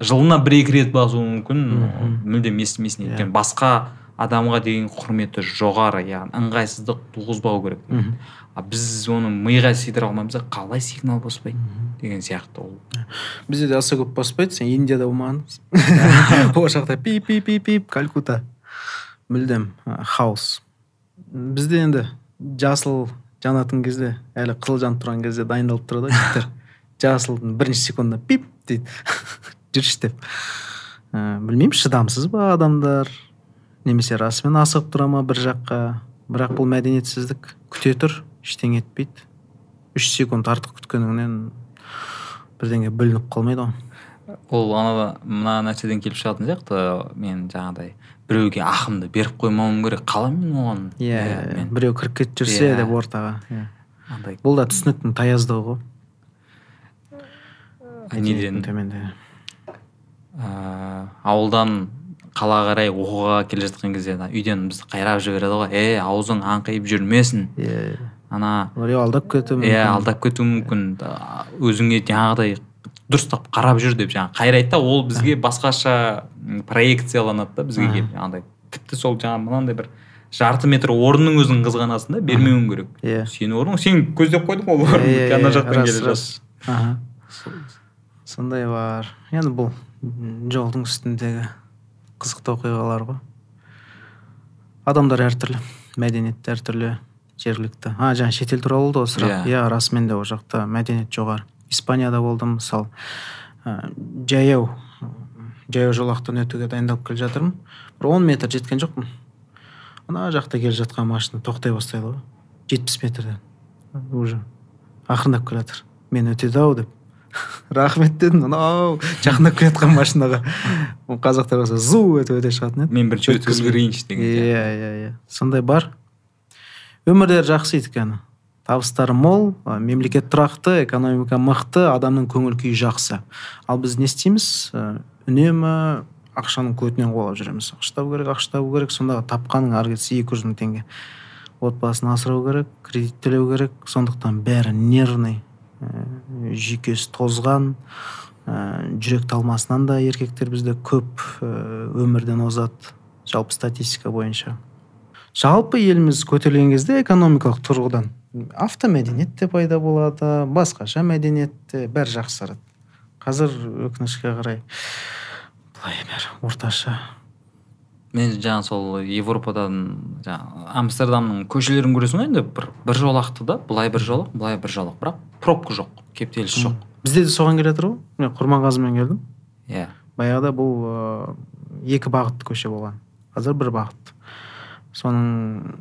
жылына бір екі рет басуы мүмкін Мгм. мүлдем естімесін Иә. өйткені басқа адамға деген құрметі жоғары яғни ыңғайсыздық туғызбау керек мхм. А біз оны миға сыйдыра алмаймыз қалай сигнал баспайды деген сияқты ол. Бізде де аса көп баспайды сен индияда болмағансың. Ол жақта пип пип пип пип калькута. Мүлдем ы, хаос. Бізде енді жасыл жанатын кезде әлі қызыл жанып тұрған кезде дайындалып тұрады ғой жігіттер. Жасылдың бірінші секундында пип дейді. Жүрші деп. Ә, білмеймін шыдамсыз ба адамдар? Немесе расымен асығып тұра ма бір жаққа? Бірақ бұл мәдениетсіздік күте тұр. Ештеңе етпейді. Үш секунд артық күткеніңнен бірдеңе бүлініп қалмайды ғой. Ол ана мына нәрседен келіп шығатын сияқты. Мен жаңағыдай біреуге ақымды беріп қоймауым керек қалай мен оған? Иә мен біреу кіріп кетіп жүрсе Иә. деп ортаға иә. андай бұл да түсініктің таяздығы ғой. Неден төменде ә, ауылдан қалаға қарай оқуға келе жатқан кезде үйден бізді қайрап жібереді ғой. Е аузың аңқиып жүрмесін. Иә. Ана біреу алдап кетуі иә мүмкін. алдап кетуі мүмкін. Өзіңе жаңағыдай дұрыстап қарап жүр деп жаңағы қайрайды да ол бізге басқаша м, проекцияланады да бізге Аха. келіп. Жаңағыдай тіпті сол жаңағы мынандай бір жарты метр орынның өзін қызғанасың да бермеуің керек. Иә. Сенің орның сен көздеп қойдың ол орынды Иә, ана иә, жақтан келе жатыр сондай бар. Енді бұл жолдың үстіндегі қызықты оқиғалар ғой. Адамдар әртүрлі мәдениет әртүрлі. Жергілікті. А жаңа шетел туралы болды ғой сұрақ. Иә. иә расымен де ол жақта. Мәдениет жоғары. Испанияда болдым мысалы. Ә, жаяу. Жаяу жолақтан өтуге дайындалып келе жатырмын. Бір он метр жеткен жоқпын. Ана жақта келе жатқан машина тоқтай бастайды ғой. Жетпіс метрден. Уже. Ақырындап келе жатыр. Мен өтеді ау деп. Рахмет дедім. Анау жақындап келе жатқан машинаға. Қазақтар болса зу өтіп өте шығатын еді. Мен бірінші өткізіп жіберейінші деген иә иә иә. Сондай бар. Өмірлері жақсы өйткені табыстары мол мемлекет тұрақты экономика мықты адамның көңіл күйі жақсы. Ал біз не істейміз? Ә, үнемі ақшаның көтінен қуалап жүреміз. Ақша табу керек ақша табу керек сонда тапқаның ары кетсе екі жүз мың теңге. Отбасын асырау керек кредит төлеу керек сондықтан бәрі нервный. Ә, жүйкесі тозған ә, жүрек талмасынан да еркектер бізде көп ә, өмірден озады жалпы статистика бойынша. Жалпы еліміз көтерілген кезде экономикалық тұрғыдан автомәдениет те пайда болады басқаша мәдениет те бәрі жақсарады қазір өкінішке қарай былай бәрі орташа. Мен жаңа сол европадан жаңа амстердамның көшелерін көресің ғой енді бір бір жолақты да былай бір жолақ былай бір жолақ бірақ пробка жоқ кептеліс жоқ. Бізде де соған келе жатыр ғой. Мен құрманғазымен келдім. Иә. Баяғыда бұл ыыы, екі бағытты көше болған. Қазір бір бағыт. Соның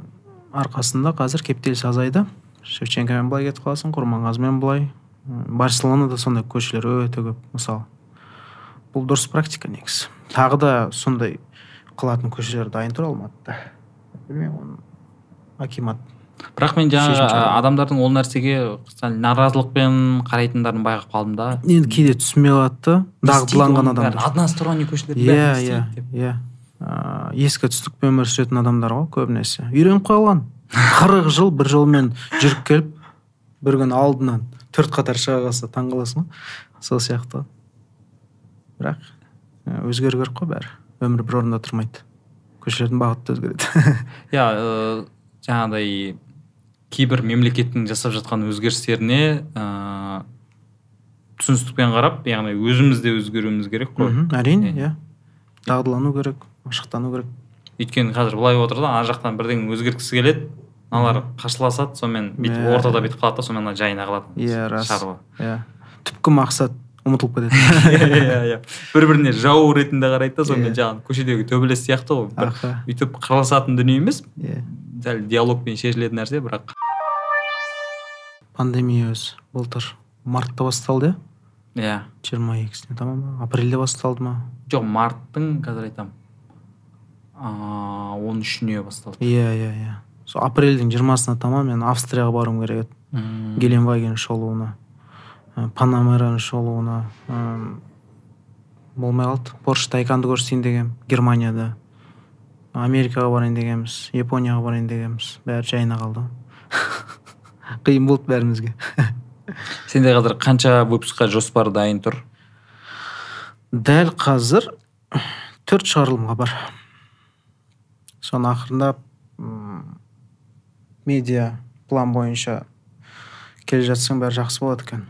арқасында қазір кептеліс азайды. Шевченкомен былай кетіп қаласың құрманғазымен былай. Барселонада сондай көшелер өте көп мысалы бұл дұрыс практика негізі. Тағы да сондай қылатын көшелер дайын тұр алматыда білмеймін оны акимат бірақ мен жаңағы адамдардың ол нәрсеге сәл наразылықпен қарайтындарын байқап қалдым да. Енді кейде түсінбей қалады да дағдыланған адамдар. Односторонний көшелер иә иә иә. Ыыы, ескі түстікпен өмір сүретін адамдар ғой көбінесе. Үйреніп қалған қырық жыл бір жолмен жүріп келіп бір күні алдынан төрт қатар шыға қалса таңқаласың ғой. Сол сияқты. Ғой бірақ ә, өзгеру керек қой бәрі. Өмір бір орында тұрмайды. Көшелердің бағыты да өзгереді. Иә ыыы, жаңағыдай кейбір мемлекеттің жасап жатқан өзгерістеріне ыыы түсіністікпен қарап яғни өзіміз де өзгеруіміз керек қой. Әрине иә. Дағдылану керек. Машықтану керек. Өйткені қазір былай отыр да ана жақтан бірдеңе өзгерткісі келеді. Мыналар қарсыласады сонымен бүйтіп ортада бүйтіп қалады да сонымен жайына қалады иә рас. шаруа. Иә. Түпкі мақсат ұмытылып кетеді. Иә иә бір біріне жау ретінде қарайды да сонымен Иә. жаңағы көшедегі төбелес сияқты ғой. Бір өйтіп қырылысатын дүние емес. Иә. Дәл диалогпен шешілетін нәрсе бірақ пандемия өзі былтыр мартта басталды иә? Иә. жиырма екісінде тамам ба? Апрельде басталды ма? Жоқ марттың қазір айтамын. Он үшіне басталды иә иә иә. Сол апрельдің жиырмасына таман мен австрияға баруым керек еді. Мм. геленваген шолуына панамераның шолуына болмай қалды. Порш тайканды көрсетейін дегенмін германияда. Америкаға барайын дегенбіз японияға барайын дегенбіз. Бәрі жайына қалды. Қиын болды бәрімізге. Сенде қазір қанша выпускқа жоспар дайын тұр? Дәл қазір төрт шығарылымға бар. Соны ақырындап м, медиа план бойынша келе жатсаң бәрі жақсы болады екен.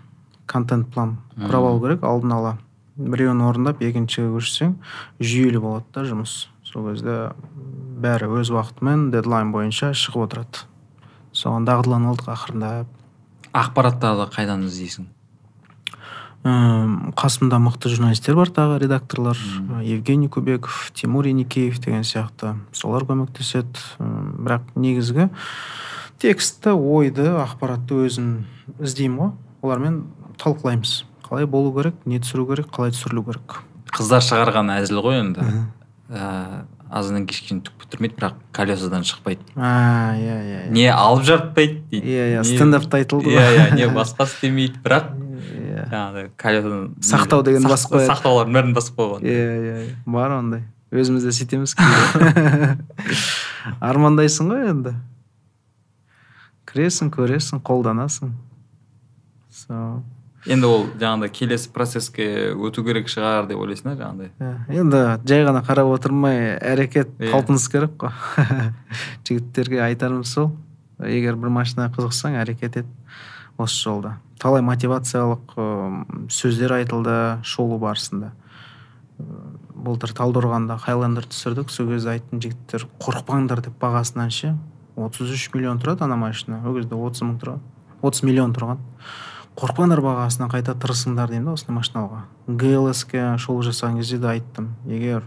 Контент план құрап алу керек. Алдын ала біреуін орындап екіншіге көшсең жүйелі болады да жұмыс. Сол кезде бәрі өз уақытымен дедлайн бойынша шығып отырады. Соған дағдыланып алдық ақырындап ақпараттарды қайдан іздейсің? М, қасымда мықты журналистер бар тағы редакторлар. Евгений кубеков тимур еникеев деген сияқты солар көмектеседі. М, бірақ негізгі текстті ойды ақпаратты өзім іздеймін ғой. Олармен талқылаймыз. Қалай болу керек не түсіру керек қалай түсірілу керек. Қыздар шығарған әзіл ғой енді. Ә, азаннан кешке түк бітірмейді бірақ колесодан шықпайды. А иә иә иә. Не алып жартпайды дейді. Иә иә стендапта айтылды иә иә не басқа істемейді. Бірақ жаңағыдай Сақтау деген Сақ- басып қояды. сақтаулардың бәрін басып қойған. Иә иә иә. бар ондай. Өзіміз де сөйтеміз армандайсың ғой енді. Кіресің көресің қолданасың. Сол енді ол жаңағыдай келесі процесске өту керек шығар деп ойлайсың да жаңағыдай. Иә, енді жай ғана қарап отырмай әрекет Иә. талпыныс керек қой. Жігіттерге айтарым сол. Егер бір машинаға қызықсаң әрекет ет. Осы жолда талай мотивациялық сөздер айтылды шолу барысында. Былтыр талдықорғанда хайлендер түсірдік. Сол кезде айттым жігіттер қорықпаңдар деп бағасынан ше 33 миллион тұрады ана машина. Ол кезде 30 мың тұрған 30 миллион тұрған. Қорықпаңдар бағасынан қайта тырысыңдар деймін да осындай машина алуға глске шолу жасаған кезде де айттым. Егер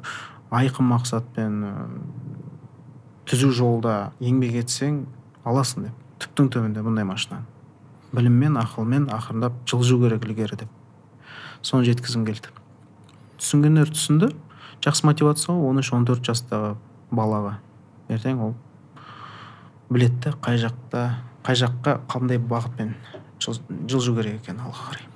айқын мақсатпен түзу жолда еңбек етсең аласың деп. Түптің түбінде бұндай машинаны біліммен ақылмен ақырындап жылжу керек ілгері деп. Соны жеткізгім келді. Түсінгендер түсінді. Жақсы мотивация ғой он үш он төрт жастағы балаға. Ертең ол біледі қай жақта қай жаққа қандай бағытпен жыл- жылжу керек екенін алға қарай.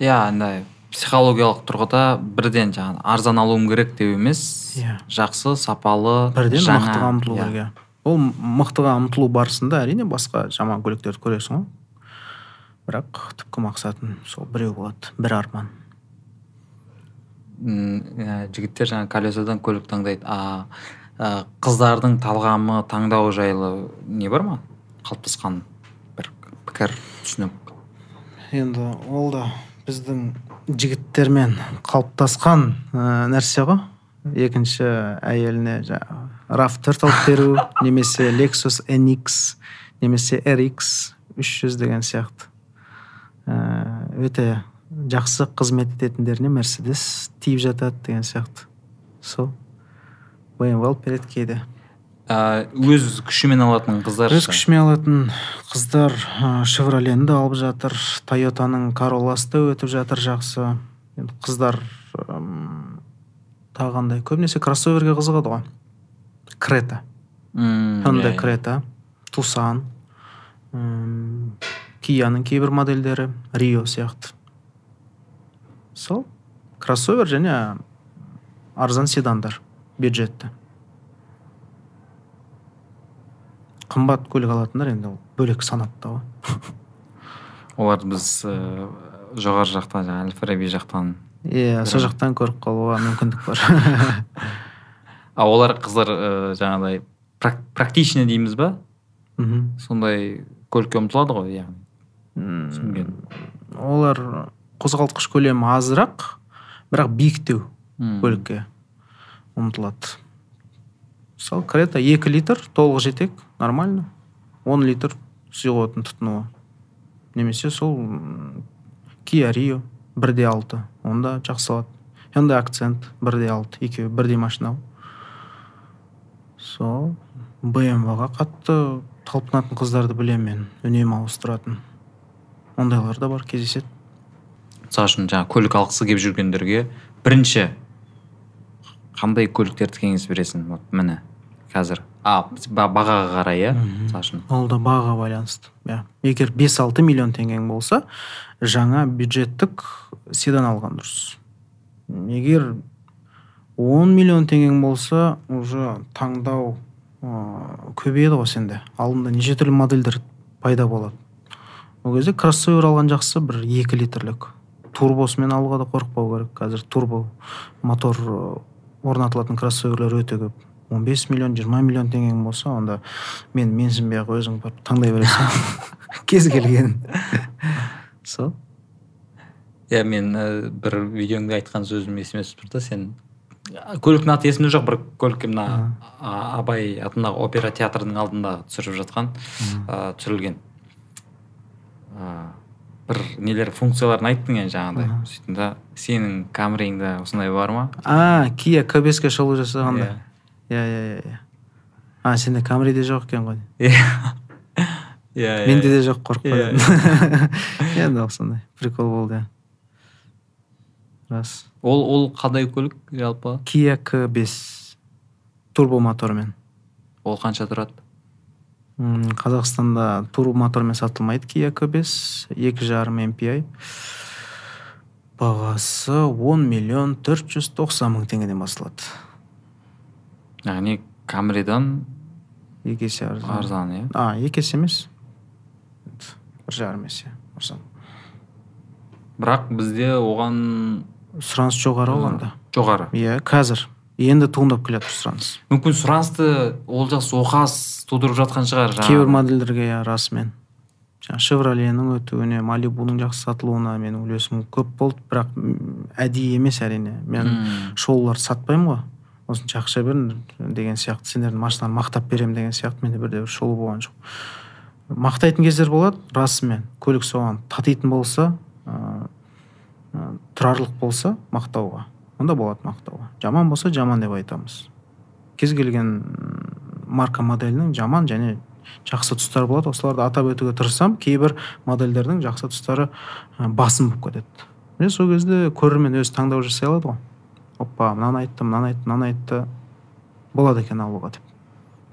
Иә андай психологиялық тұрғыда бірден жаңағы арзан алуым керек деп емес. Иә. жақсы сапалы бірден жаңа, мықтыға ұмтылу иә. керек иә. ол мықтыға ұмтылу барысында әрине басқа жаман көліктерді көресің ғой. Бірақ түпкі мақсатың сол біреу болады бір арман. Ә, жігіттер жаңағы колесодан көлік таңдайды. А ә, қыздардың талғамы таңдау жайлы не бар ма? Қалыптасқан бір пікір түсінік енді ол да біздің жігіттермен қалыптасқан ә, нәрсе ғой. Екінші әйеліне жаңағы раф төрт алып беру немесе lexus nx немесе rx 300 деген сияқты. Өте жақсы қызмет ететіндеріне мерседес тиіп жатады деген сияқты. Сол бмв алып береді кейде. Ә, өз күшімен алатын қыздар өз күшімен алатын қыздар шевролені де алып жатыр тойотаның королласы да өтіп жатыр жақсы. Енді қыздар ым, тағы қандай көбінесе кроссоверге қызығады ғой. Крета. Иә. крета тусан кияның кейбір модельдері рио сияқты. Сол кроссовер және арзан седандар бюджетті. Қымбат көлік алатындар енді ол бөлек санатта ғой. Олар біз ә, жоғары жақтан жаңағы әл фараби жақтан иә сол жақтан көріп қалуға мүмкіндік бар. А олар қыздар ә, жаңағыдай прак- практичный дейміз ба? Мхм. сондай көлікке ұмтылады ғой яғни. Түсінген. Олар қозғалтқыш көлемі азырақ бірақ биіктеу көлікке ұмтылады. Мысалы крета 2 литр толық жетек нормально. 10 литр сұйық отын тұтынуы. Немесе сол м, kia rio бірде алты онда жақсы алады hyundai акцент бірде алты екеуі бірдей машина ғой сол bmw ға қатты талпынатын қыздарды білемін мен үнемі ауыстыратын. Ондайлар да бар кездеседі. Мысалы үшін жаңағы көлік алғысы келіп жүргендерге бірінші қандай көліктерді кеңес бересің? Вот міне қазір а ба- бағаға қарай иә? Мысалы үшін. Ол да бағаға байланысты иә. Егер 5-6 миллион теңгең болса жаңа бюджеттік седан алған дұрыс. Егер 10 миллион теңгең болса уже таңдау ыыы, көбейеді ғой сенде. Алдында неше түрлі модельдер пайда болады. Ол кезде кроссовер алған жақсы бір 2 литрлік. Турбосымен алуға да қорықпау керек. Қазір турбо мотор орнатылатын кроссоверлер өте көп. Он бес миллион жиырма миллион теңгең болса онда мен менсінбей ақ өзің барып таңдай бересің. Кез келген. Сол. Иә мен ә, бір видеоңда айтқан сөзім есіме түсіп тұр да сен көліктің аты есімде жоқ бір көлікке мына абай атындағы опера театрының алдында түсіріп жатқан ә, түсірілген. Ә, бір нелер функцияларын айттың енді жаңағыдай. Сөйттім да сенің камереңде осындай бар ма? А кия к беске шолу жасағанда. Иә. иә иә иә а сенде камриде жоқ екен ғой. Иә. Иә менде де жоқ қорқып Иә, қалдым енді сондай прикол болды иә. Рас. Ол ол қандай көлік жалпы? Кия к бес турбо мотормен ол қанша тұрады? М, қазақстанда турбо мотормен сатылмайды кия к бес екі жарым MPI бағасы он миллион төрт жүз тоқсан мың теңгеден басталады яғни камридан екі есе арзан. арзан иә? А екі есе емес. Бір жарым есе арзан. Бірақ бізде оған сұраныс жоғары ғой онда. Жоғары. Иә қазір. Енді туындап келе жатыр сұраныс. Мүмкін сұранысты олжас оқас тудырып жатқан шығар жаңағы. кейбір модельдерге иә расымен. Жаңағы шевроленің өтуіне малибуның жақсы сатылуына менің үлесім көп болды бірақ әдейі емес әрине. Мен шоуларды сатпаймын ғой. Осынша ақша бер деген сияқты сендердің машинаны мақтап беремін деген сияқты менде бірде бір шоу болған жоқ. Мақтайтын кездер болады расымен. Көлік соған татитын болса ыыы, тұрарлық болса мақтауға. Онда болады мақтауға. Жаман болса жаман деп айтамыз. Кез келген марка моделінің жаман және жақсы тұстары болады. Осыларды атап өтуге тырысамын кейбір модельдердің жақсы тұстары басым болып кетеді. Міне сол кезде көрермен өзі таңдау жасай алады ғой. Оппа мынаны айтты мынаны айтты мынаны айтты. Болады екен алуға деп.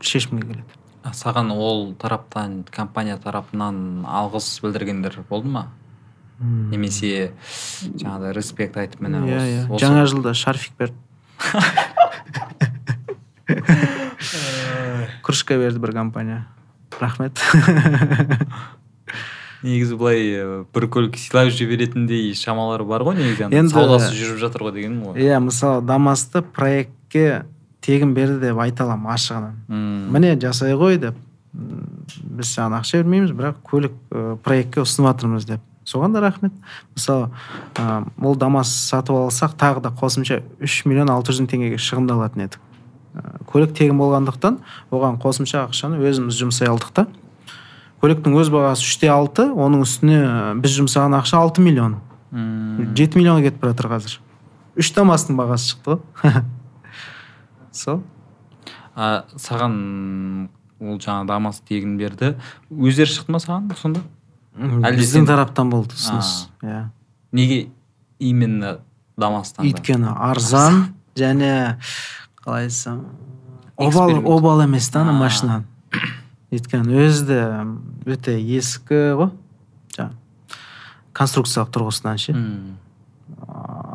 Шешімге келеді. Саған ол тараптан компания тарапынан алғыс білдіргендер болды ма. Немесе жаңағыдай респект айтып міне иә иә. осы- жаңа жылда шарфик берді. Кружка берді бір компания. Рахмет. Негізі былай бір көлік сыйлап жіберетіндей шамалары бар ғой негізі Енді- саудасы жүріп жатыр ғой дегенім ғой. Иә мысалы дамасты проектке тегін берді деп айта аламын ашығынан. Міне жасай ғой деп. Біз саған ақша бермейміз бірақ көлік проектке ұсынып жатырмыз деп. Соған да рахмет. Мысалы ә, ол дамас сатып алсақ тағы да қосымша үш миллион алты жүз мың теңгеге шығындалатын едік. Ә, көлік тегін болғандықтан оған қосымша ақшаны өзіміз жұмсай алдық та. Көліктің өз бағасы үште алты оның үстіне біз жұмсаған ақша алты миллион. Мм. жеті миллионға кетіп бара жатыр қазір. Үш дамастың бағасы шықты ғой. Сол. А саған ол жаңа дамас тегін берді. өздері шықты ма саған сонда? Біздің тараптан болды ұсыныс. Иә. Неге именно дамастан өйткені арзан және қалай айтсам обал обал емес та ана машина. Өйткені өзі де өте ескі ғой. Жаңағы конструкциялық тұрғысынан ше.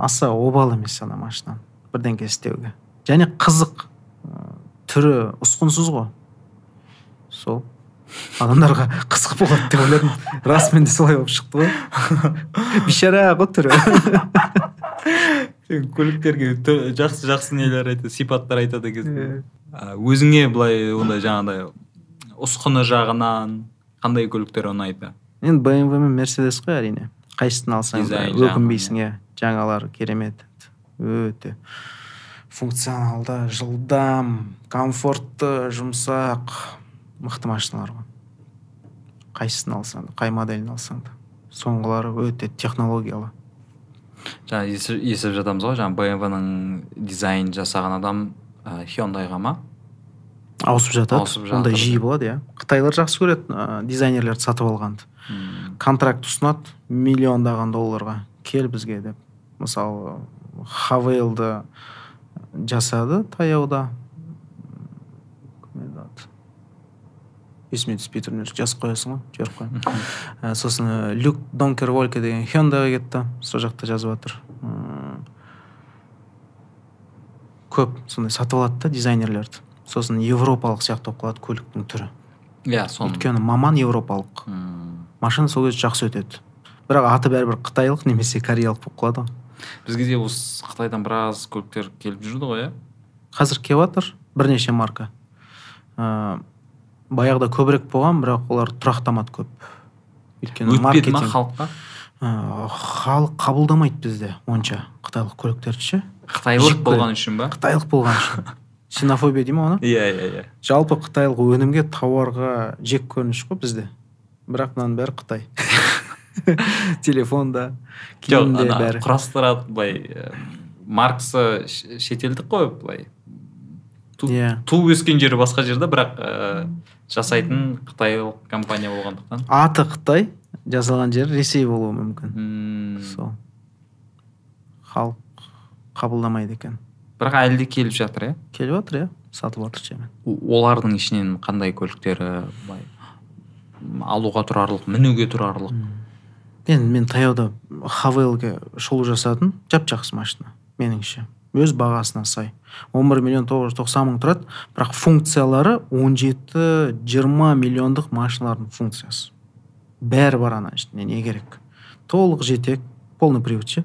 Аса обал емес ана машина бірдеңке істеуге. Және қызық түрі ұсқынсыз ғой. Сол. Адамдарға қызық болады деп ойладым. Расымен де солай болып шықты ғой. Бейшара ғой түрі көліктерге жақсы жақсы нелер айтады сипаттар айтады екен Иә. Өзіңе былай ондай жаңағыдай ұсқыны жағынан қандай көліктер ұнайды? Енді бмв мен мерседес қой әрине. Қайсысын алсаң да өкінбейсің иә. жаңалары керемет. Өте. Функционалды жылдам комфортты жұмсақ. Мықты машиналар ғой. Қайсысын алсаң да қай моделін алсаң да. Соңғылары өте технологиялы. Жаңа естіп жатамыз ғой жаңа бмвның дизайн жасаған адам ә, хёндайға ма? Ауысып жатады. Ауысып жатыр, ондай да. жиі болады иә. Қытайлар жақсы көреді ә, дизайнерлерді сатып алғанды. Мм. контракт ұсынады миллиондаған долларға кел бізге деп. Мысалы хавейлді жасады таяуда Кім еді аты? Есіме түспей тұр жазып қоясың ғой жіберіп қоямын Ә, сосын ә, люк донкер вольке деген хёндайға кетті. Сол жақта жазып жатыр. Көп сондай сатып алады да дизайнерлерді. Сосын европалық сияқты болып қалады көліктің түрі. Иә соны. Өйткені маман европалық. Мм. машина сол кезде жақсы өтеді. Бірақ аты бәрібір қытайлық немесе кореялық болып қалады ғой. Бізге де осы қытайдан біраз көліктер келіп жүрді ғой иә? Қазір келіп жатыр бірнеше марка. Ыыы баяғыда көбірек болған бірақ олар тұрақтамады көп. Өйткені өтпеді ма халыққа? Халық қабылдамайды бізде онша. Қытайлық көліктерді ше? Қытайлық болған үшін ба? Қытайлық болған үшін. Ксенофобия дей ма оны? Иә иә иә. Жалпы қытайлық өнімге тауарға жек көрініш қой бізде. Бірақ мынаның бәрі қытай. Телефонда киімде бәрі. құрастырады былай маркасы ш- шетелдік қой былай. Иә. туып өскен жері басқа жерде бірақ ә, жасайтын қытайлық компания болғандықтан. Аты қытай жасалған жері ресей болуы мүмкін. Мм, сол. Халық қабылдамайды екен. Бірақ әлі де келіп жатыр иә? Келіп жатыр иә. Сатып жатыр жемен олардың ішінен қандай көліктері былай алуға тұрарлық мінуге тұрарлық? Енді мен таяуда хавейлге шолу жасадым. Жап жақсы машина меніңше. Өз бағасына сай. 11 миллион 990 мың тұрады. Бірақ функциялары 17-20 миллиондық машиналардың функциясы. Бәрі бар ана ішінде не керек. Толық жетек полный привод ше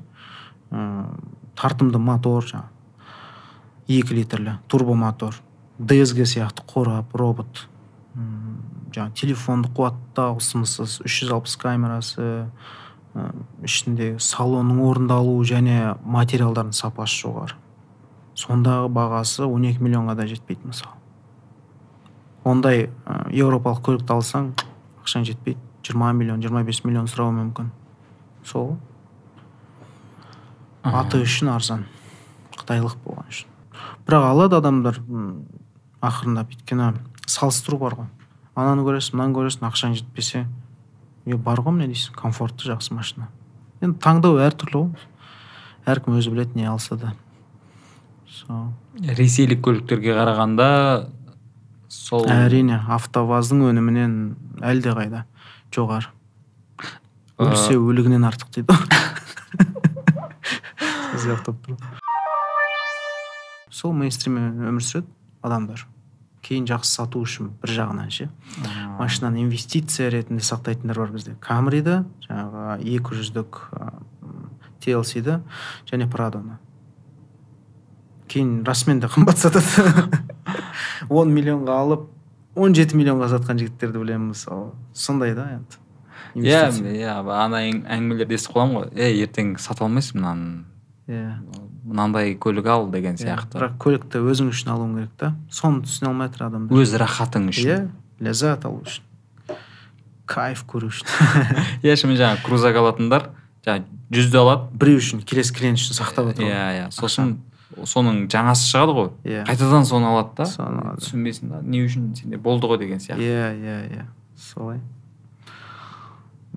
тартымды мотор жаңағы екі литрлі турбомотор дсг сияқты қорап робот жаңағы телефонды қуаттау сымсыз 360 камерасы ы, ішінде салонның орындалуы және материалдардың сапасы жоғары. Сондағы бағасы 12 миллионға да жетпейді мысалы. Ондай ы, еуропалық көлікті алсаң ақшаң жетпейді. 20 миллион 25 миллион сұрауы мүмкін. Сол. Аты үшін арзан. Қытайлық болған үшін. Бірақ алады адамдар ақырындап. Өйткені салыстыру бар ғой. Ананы көресің мынаны көресің ақшаң жетпесе е бар ғой міне дейсің комфортты жақсы машина. Енді таңдау әртүрлі ғой. Әркім өзі біледі не алса да. Сол ресейлік көліктерге қарағанда сол әрине автоваздың өнімінен әлдеқайда жоғары. Өлсе өлігінен артық дейді сол ғой. сол мейнстриммен өмір сүреді адамдар. Кейін жақсы сату үшін бір жағынан ше. Машинаны инвестиция ретінде сақтайтындар бар бізде. Камриді жаңағы екі жүздік тлсді және прадоны кейін расымен де қымбат сатады. 10 миллионға алып 17 миллионға сатқан жігіттерді білемін мысалы. Сондай да енді иә иә ана әң- әңгімелерді естіп қаламын ғой. Ей ертең сата алмайсың мынаны. Иә. Мынандай көлік ал деген Иә, сияқты. бірақ көлікті өзің үшін алуың керек та. Соны түсіне алмай жатыр адамдар өз рахатың үшін. Иә ләззат алу үшін. Кайф көру үшін. Иә шынымен жаңағы крузак алатындар жаңағы жүзді алады. Біреу үшін келесі клиент үшін сақтап отыр иә иә. Сосын соның жаңасы шығады ғой. Иә. қайтадан соны алады да. Соны алады. түсінбейсің да не үшін сенде болды ғой деген сияқты. Иә иә иә. Солай.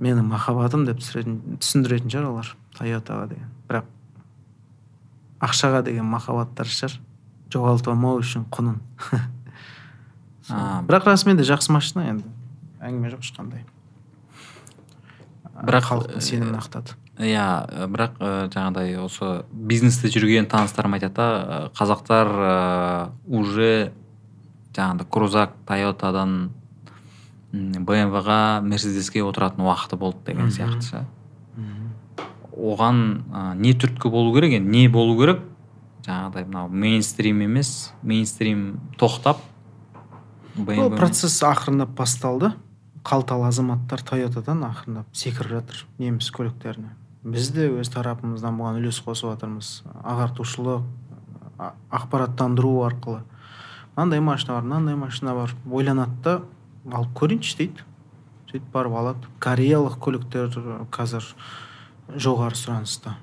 Менің махаббатым деп түсіретін түсіндіретін шығар олар тойотаға деген. Бірақ ақшаға деген махаббаттары шығар. Жоғалтып алмау үшін құнын. Бірақ расымен де жақсы машина енді. Әңгіме жоқ ешқандай. Бірақ, халықтың э, сенімін ақтады. иә э, бірақ ә, жаңағыдай осы бизнесте жүрген таныстарым айтады да э, қазақтар уже жаңағыдай крузак тойотадан бмвға мерседеске отыратын уақыты болды деген сияқты ше оған ә, не түрткі болу керек енді не болу керек. Жаңағыдай мынау мейнстрим емес мейнстрим тоқтап. BMW процесс ақырындап басталды. Қалталы азаматтар тойотадан ақырындап секіріп жатыр неміс көліктеріне. Біз де өз тарапымыздан бұған үлес қосып жатырмыз. Ағартушылық ақпараттандыру арқылы. Мынандай машина бар мынандай машина бар ойланады да алып көрейінші дейді. Сөйтіп барып алады. Кореялық көліктер қазір жоғары сұраныста.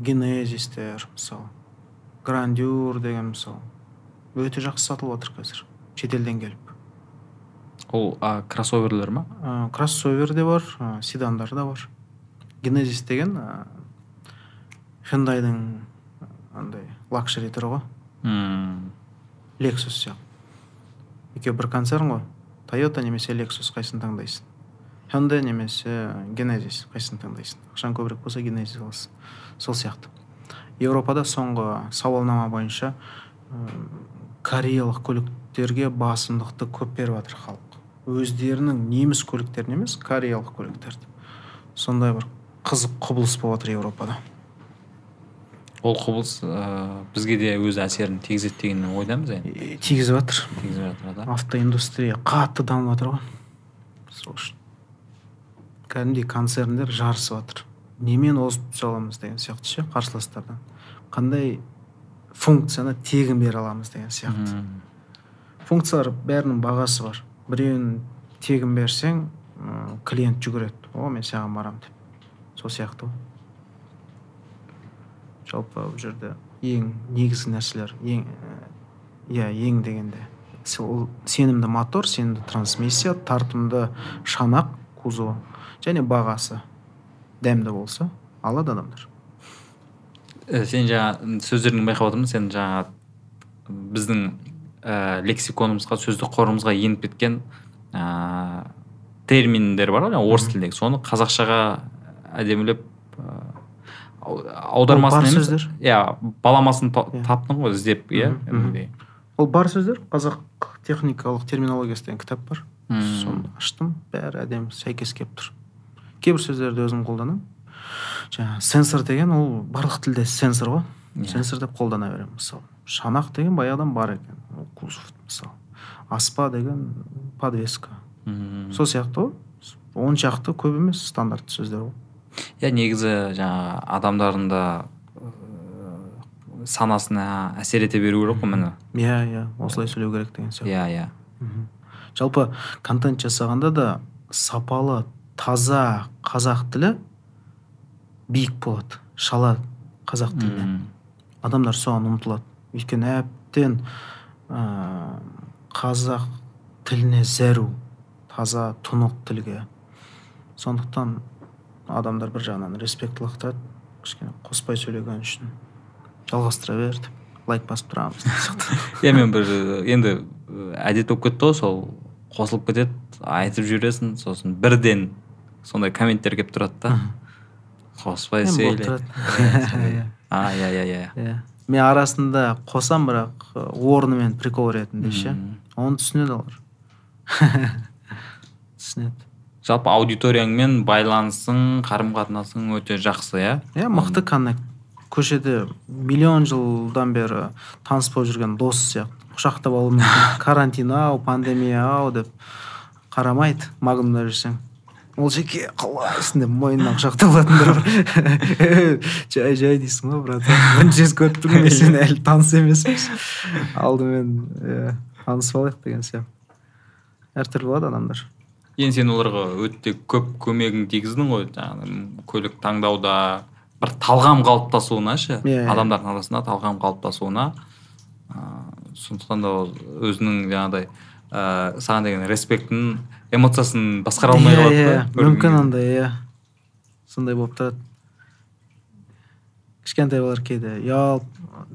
Генезистер мысалы. Грандюр деген мысалы. Өте жақсы сатылып жатыр қазір. Шетелден келіп. Ол а, кроссоверлер ма? Ә, кроссовер де бар ә, седандар да бар. Генезис деген ә, хендайдың андай лакшери түрі ғой. М, лексус сияқты. Екеуі бір концерн ғой. Тойота немесе лексус қайсысын таңдайсың? Хендай немесе генезис қайсысын таңдайсың? Ақшаң көбірек болса генезис аласың. Сол сияқты. Еуропада соңғы сауалнама бойынша ы, кореялық көліктерге басымдықты көп беріп жатыр халық. Өздерінің неміс көліктерін емес кореялық көліктерді. Сондай бір қызық құбылыс болып жатыр еуропада ол құбылыс ә, бізге де өз әсерін тигізеді деген ойдамыз енді? Тигізіп жатыр. Тигізіп жатыр да. Автоиндустрия қатты дамып жатыр ғой. Сол үшін кәдімгідей концерндер жарысып жатыр. Немен озып түсе аламыз деген сияқты ше қарсыластардан. Қандай функцияны тегін бере аламыз деген сияқты. Функциялар бәрінің бағасы бар. Біреуін тегін берсең м, клиент жүгіреді. О мен саған барамын деп. Сол сияқты ғой. Жалпы бұл жерде ең негізгі нәрселер ең і, иә ең дегенде. Сол сенімді мотор сенімді трансмиссия тартымды шанақ кузовы және бағасы дәмді болса алады адамдар. Ә, сен жаңа сөздеріңнен байқап отырмын сен жаңа біздің ә, лексиконымызға сөздік қорымызға еніп кеткен ә, терминдер бар ғой орыс тіліндегі. Соны қазақшаға әдемілеп ә, ау- аудармасын сөздер. иә баламасын та- Иә. таптың ғой іздеп иә ол бар сөздер? Қазақ техникалық терминологиясы деген кітап бар. Соны аштым бәрі әдемі сәйкес келіп тұр. Кейбір сөздерді өзім қолданамын жаңағы сенсор деген ол барлық тілде сенсор ғой. Иә. сенсор деп қолдана беремін. Мысалы шанақ деген баяғыдан бар екен. Ол кузов мысалы. Аспа деген подвеска. Мм. сол сияқты ғой. Он шақты көп емес стандартты сөздер ғой. Иә негізі жаңағы адамдардың да санасына әсер ете беру керек қой міне. Иә иә. Осылай сөйлеу керек деген сияқты. Иә иә. Жалпы контент жасағанда да сапалы таза қазақ тілі биік болады шала қазақ тіліне. Мм. адамдар соған ұмтылады. Өйткені әбден ә, қазақ тіліне зәру таза тұнық тілге. Сондықтан адамдар бір жағынан респект лақтырады. Кішкене қоспай сөйлеген үшін жалғастыра бер деп лайк басып тұрамыз. Иә мен бір енді әдет болып кетті ғой сол қосылып кетеді айтып жібересің сосын бірден сондай комменттер келіп тұрады да қоспай сөйле. тұрады. Иә. а иә иә иә. Иә. Мен арасында қосам бірақ орнымен прикол ретінде ше оны түсінеді олар. Түсінеді. Жалпы аудиторияңмен байланысың қарым қатынасың өте жақсы иә? Иә мықты коннект. Көшеде миллион жылдан бері таныс болып жүрген дос сияқты. Құшақтап алуы мүмкін. Карантин ау пандемия ау деп қарамайды магнумда жүрсең. Ол жеке қалайсың деп мойнынан құшақтап алатындар бар. Жай жай дейсің ғой брат. Бірінші рет көріп тұрмын мен сені әлі таныс емеспіз алдымен иә танысып алайық деген сияқты. Әртүрлі болады адамдар. Енді сен оларға өте көп көмегін тигіздің ғой. Жаңағы көлік таңдауда бір талғам қалыптасуына ше? Иә, иә. адамдардың арасында талғам қалыптасуына. Ыыы сондықтан да өзінің жаңағыдай ыыы саған деген респектін эмоциясын басқара алмай Иә, қалады иә, да көргің мүмкін андай иә. Сондай болып тұрады. Кішкентай балалар кейде ұялып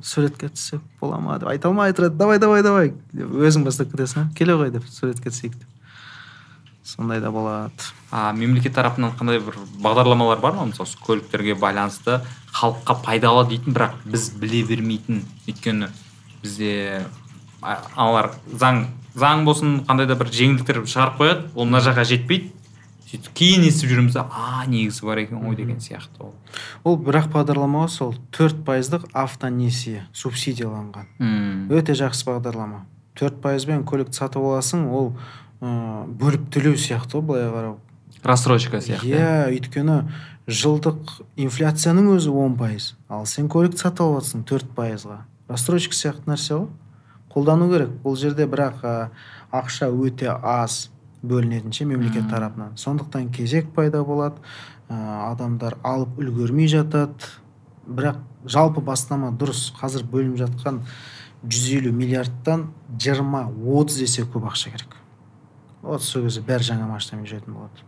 суретке түссек бола ма? деп айта алмай тұрады. Давай давай давай! деп өзің бастап кетесің «А, келе ғой! деп суретке түсейік деп. Сондай да болады. А мемлекет тарапынан қандай бір бағдарламалар бар ма? Мысалы көліктерге байланысты халыққа пайдалы дейтін бірақ біз біле бермейтін. Өйткені бізде аналар заң заң болсын қандай да бір жеңілдіктер шығарып қояды ол мына жаққа жетпейді. Сөйтіп кейін естіп жүреміз да а негізі бар екен ғой деген сияқты ол. Ол бірақ бағдарлама ғой сол төрт пайыздық автонесие субсидияланған. Өте жақсы бағдарлама. Төрт пайызбен көлікті сатып аласың ол ыыы бөліп төлеу сияқты ғой былай қарау. Рассрочка сияқты. Иә өйткені жылдық инфляцияның өзі он пайыз. Ал сен көлікті сатып алып жатрсың төрт пайызға. Рассрочка сияқты нәрсе ғой. Қолдану керек. Бұл жерде бірақ ә, ақша өте аз бөлінетін ше мемлекет тарапынан. Сондықтан кезек пайда болады. Ә, адамдар алып үлгермей жатады. Бірақ жалпы бастама дұрыс. Қазір бөлініп жатқан 150 миллиардтан 20-30 есе көп ақша керек. Вот сол кезде бәрі жаңа машинамен жүретін болады.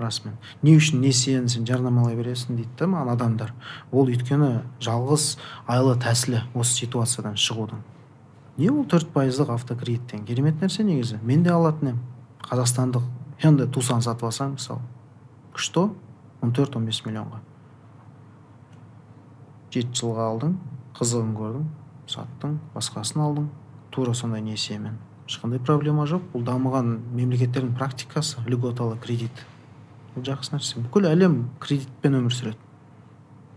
Расымен. Не үшін несиені сен жарнамалай бересің дейді да маған адамдар. Ол өйткені жалғыз айлы тәсілі осы ситуациядан шығудың. Не ол төрт пайыздық автокредиттен. Керемет нәрсе негізі. Мен де алатын едім. Қазақстандық Hyundai тусан сатып алсаң мысалы күшті он төрт он бес миллионға. Жеті жылға алдың қызығын көрдің саттың басқасын алдың. Тура сондай несиемен ешқандай проблема жоқ. Бұл дамыған мемлекеттердің практикасы льготалы кредит. Бұл жақсы нәрсе. Бүкіл әлем кредитпен өмір сүреді.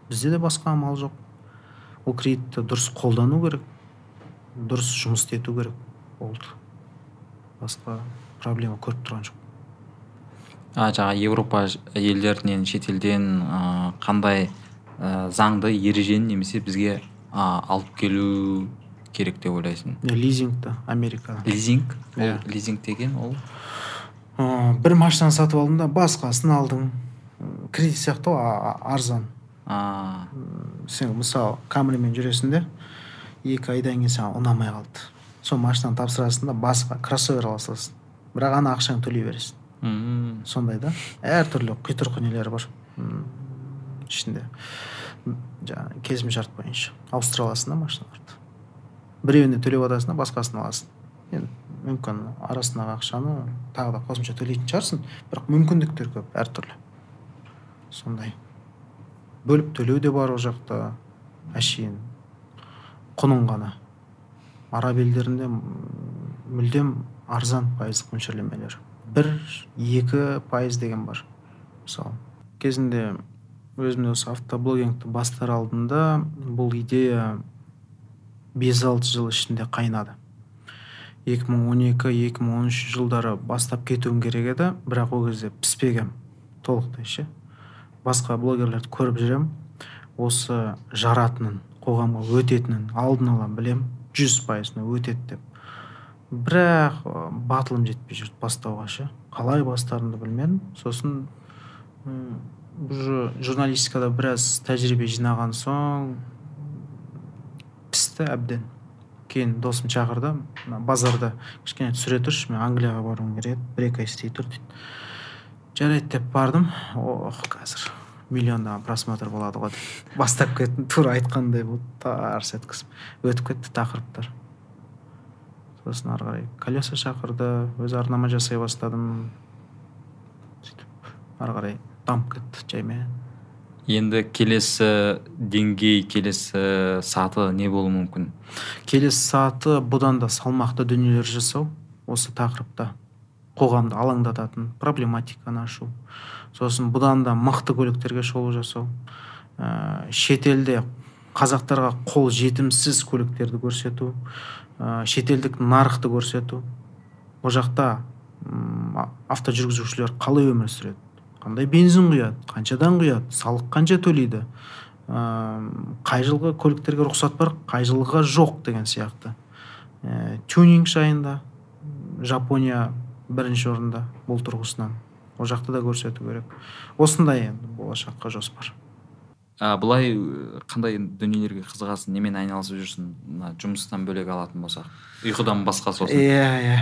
Бізде де басқа амал жоқ. Ол кредитті дұрыс қолдану керек. Дұрыс жұмыс істету керек. Болды. Басқа проблема көріп тұрған жоқ. А жаңағы еуропа елдерінен шетелден ә, қандай ә, заңды ережені немесе бізге ә, алып келу керек деп ойлайсың? Лизингті америкада лизинг? Ол Иә. лизинг деген ол? Ә, бір машинаны сатып алдың да басқасын алдың кредит сияқты ғой арзан. А, сен мысалы камримен жүресің де екі айдан кейін саған ұнамай қалды. Сол машинаны тапсырасың да басқа кроссовер ала саласың. Бірақ ана ақшаңды төлей бересің. М, сондай да. Әртүрлі құйтырқы нелер бар. Ішінде. Жаңағы келісімшарт бойынша. Ауыстыра аласың да машиналарды біреуіне төлеп жатасың да басқасын аласың. Енді мүмкін арасындағы ақшаны тағы да қосымша төлейтін шығарсың. Бірақ мүмкіндіктер көп әртүрлі. Сондай. Бөліп төлеу де бар ол жақта. Әшейін. Құнын ғана. Араб елдерінде мүлдем арзан пайыздық мөлшерлемелер. Бір екі пайыз деген бар. Мысалы кезінде өзім осы автоблогингті бастар алдында бұл идея бес алты жыл ішінде қайнады. 2012-2013 жылдары бастап кетуім керек еді бірақ ол кезде піспегем толықтай ше. Басқа блогерлерді көріп жүрем осы жаратынын. Қоғамға өтетінін алдын ала білем жүз пайызына өтеді деп. Бірақ батылым жетпей жүрді бастауға ше. Қалай бастарымды білмедім. Сосын уже журналистикада біраз тәжірибе жинаған соң пісті әбден. Кейін досым шақырды. Базарда кішкене түсіре тұршы мен англияға баруым керек бір екі ай істей тұр дейді. Жарайды деп бардым. Ох қазір. Миллиондаған просмотр болады ғой деп. Бастап кеттім тура айтқандай болды тарс еткізіп өтіп кетті тақырыптар. Сосын ары қарай колеса шақырды өзі арнама жасай бастадым. Сөйтіп ары қарай дамып кетті жаймен енді келесі деңгей келесі саты не болуы мүмкін? Келесі саты бұдан да салмақты дүниелер жасау осы тақырыпта қоғамды алаңдататын проблематиканы ашу. Сосын бұдан да мықты көліктерге шолу жасау. Ә, шетелде қазақтарға қол жетімсіз көліктерді көрсету ә, шетелдік нарықты көрсету. Ол жақта автожүргізушілер қалай өмір сүреді? Қандай бензин құяды? Қаншадан құяды? Салық қанша төлейді? Ыыы қай жылғы көліктерге рұқсат бар? Қай жылғыға жоқ деген сияқты. Ә, тюнинг жайында жапония бірінші орында бұл тұрғысынан. Ол жақты да көрсету керек. Осындай енді болашаққа жоспар. А, былай ә, қандай дүниелерге қызығасың? Немен айналысып жүрсің? Мына жұмыстан бөлек алатын болсақ ұйқыдан басқа сосын. Иә иә.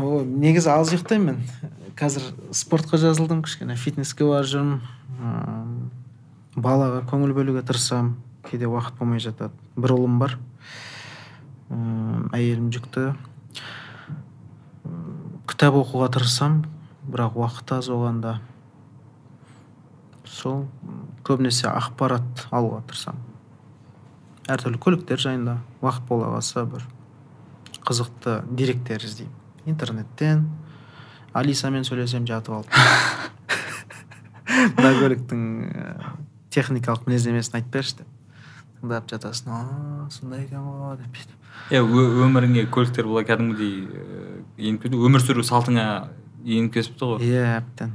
О негізі аз ұйықтаймын мен. Қазір спортқа жазылдым кішкене фитнеске барып жүрмін. Ыыы, балаға көңіл бөлуге тырысамын. Кейде уақыт болмай жатады. Бір ұлым бар. Ыыы, әйелім жүкті. Кітап оқуға тырысамын. Бірақ уақыт аз оған да. Сол көбінесе ақпарат алуға тырысамын. Әртүрлі көліктер жайында уақыт бола қалса бір қызықты деректер іздеймін. Интернеттен алисамен сөйлесемін жатып алып. Мына көліктің ә, техникалық мінездемесін айтып берші деп. Тыңдап жатасың а сондай екен ғой деп бүйтіп. Иә өміріңе көліктер былай кәдімгідей еніп кетті өмір сүру салтыңа еніп кетіпті ғой. Иә әбден.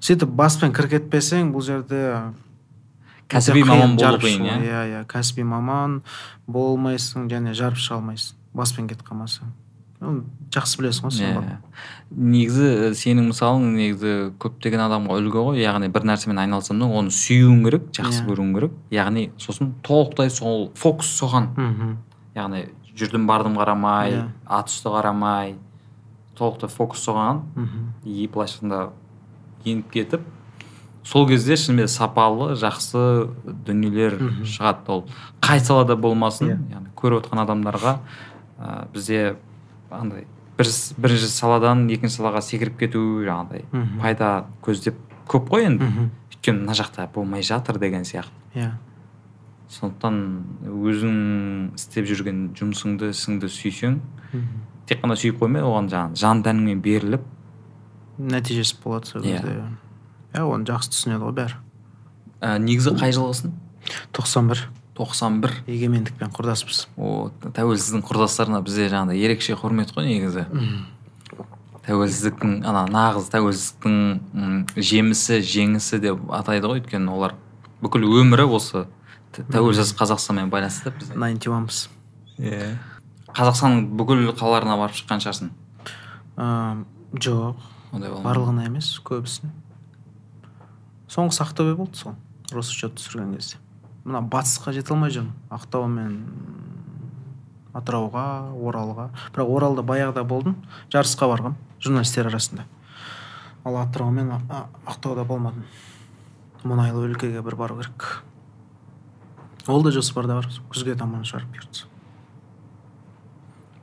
Сөйтіп баспен кір кетпесең бұл жерде кәсіби маман болу қиын иә? Иә иә кәсіби маман болмайсың және жарып шыға алмайсың. Баспен кетіп қалмасаң. Жақсы білесің ғой сен Иә. негізі ә, сенің мысалың негізі көптеген адамға үлгі ғой. Яғни бір нәрсемен айналыссам да оны сүюің керек жақсы Иә. көруің керек. Яғни сосын толықтай сол фокус соған. Яғни жүрдім бардым қарамай Иә. ат үсті қарамай толықтай фокус соған. Мхм. И былайша айтқанда еніп кетіп сол кезде шынымен сапалы жақсы дүниелер шығады ол. Қай салада болмасын Иә. яғни көріп отқан адамдарға ә, бізде андай бір, бірінші саладан екінші салаға секіріп кету жаңағыдай пайда көздеп көп қой енді. Мхм. Өйткені мына жақта болмай жатыр деген сияқты. Иә. Сондықтан өзің істеп жүрген жұмысыңды ісіңді сүйсең мхм. Тек қана сүйіп қоймай оған жаңағы жан тәніңмен беріліп нәтижесі болады сол кезде. Иә. Оны жақсы түсінеді ғой бәрі. Ә, негізі қай жылғысың 91 тоқсан бір. егемендікпен құрдаспыз. О тәуелсіздің құрдастарына бізде жаңағыдай ерекше құрмет қой негізі. Тәуелсіздіктің ана нағыз тәуелсіздіктің жемісі жеңісі деп атайды ғой өйткені олар. Бүкіл өмірі осы. Тәуелсіз қазақстанмен байланысты да бізде. Найнти уанбыз иә. Қазақстанның бүкіл қалаларына барып шыққан шығарсың жоқ. Ондай барлығына емес көбісіне соңғысы ақтөбе болды сол россчет түсірген кезде. Мына батысқа жете алмай жүрмін. Ақтау мен атырауға оралға. Бірақ оралда баяғыда болдым жарысқа барғам журналистер арасында. Ал атырау мен ақтауда болмадым. Мұнайлы өлкеге бір бару керек. Ол да жоспарда бар күзге таман шығар бұйыртса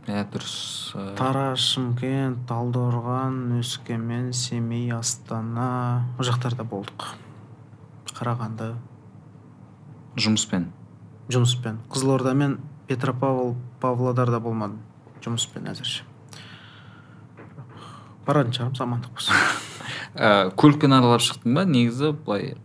иә дұрыс Э, тараз шымкент талдықорған өскемен семей астана ол жақтарда болдық. Қарағанды. Жұмыспен. Жұмыспен. Қызылорда мен петропавл павлодарда болмадым. Жұмыспен әзірше. Баратын шығармыз амандық болса ә, көлікпен аралап шықтың ба? Негізі былай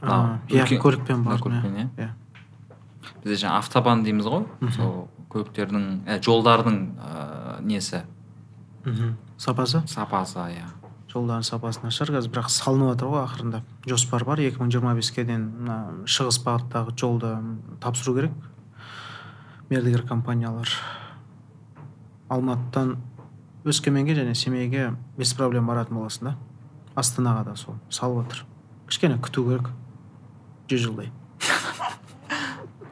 иә көлікпен бардым көлікпен, иә. иә? бізде жаңа автобан дейміз ғой. Сол көліктердің ә, жолдардың ә, несі? Мхм. сапасы? Сапасы иә. Жолдардың сапасы нашар қазір бірақ салынып жатыр ғой ақырындап. Жоспар бар 2025-ке дейін мына шығыс бағыттағы жолды тапсыру керек. Мердігер компаниялар алматыдан өскеменге және семейге без проблем баратын боласың да. Астанаға да сол салып жатыр кішкене күту керек. Жүз жылдай.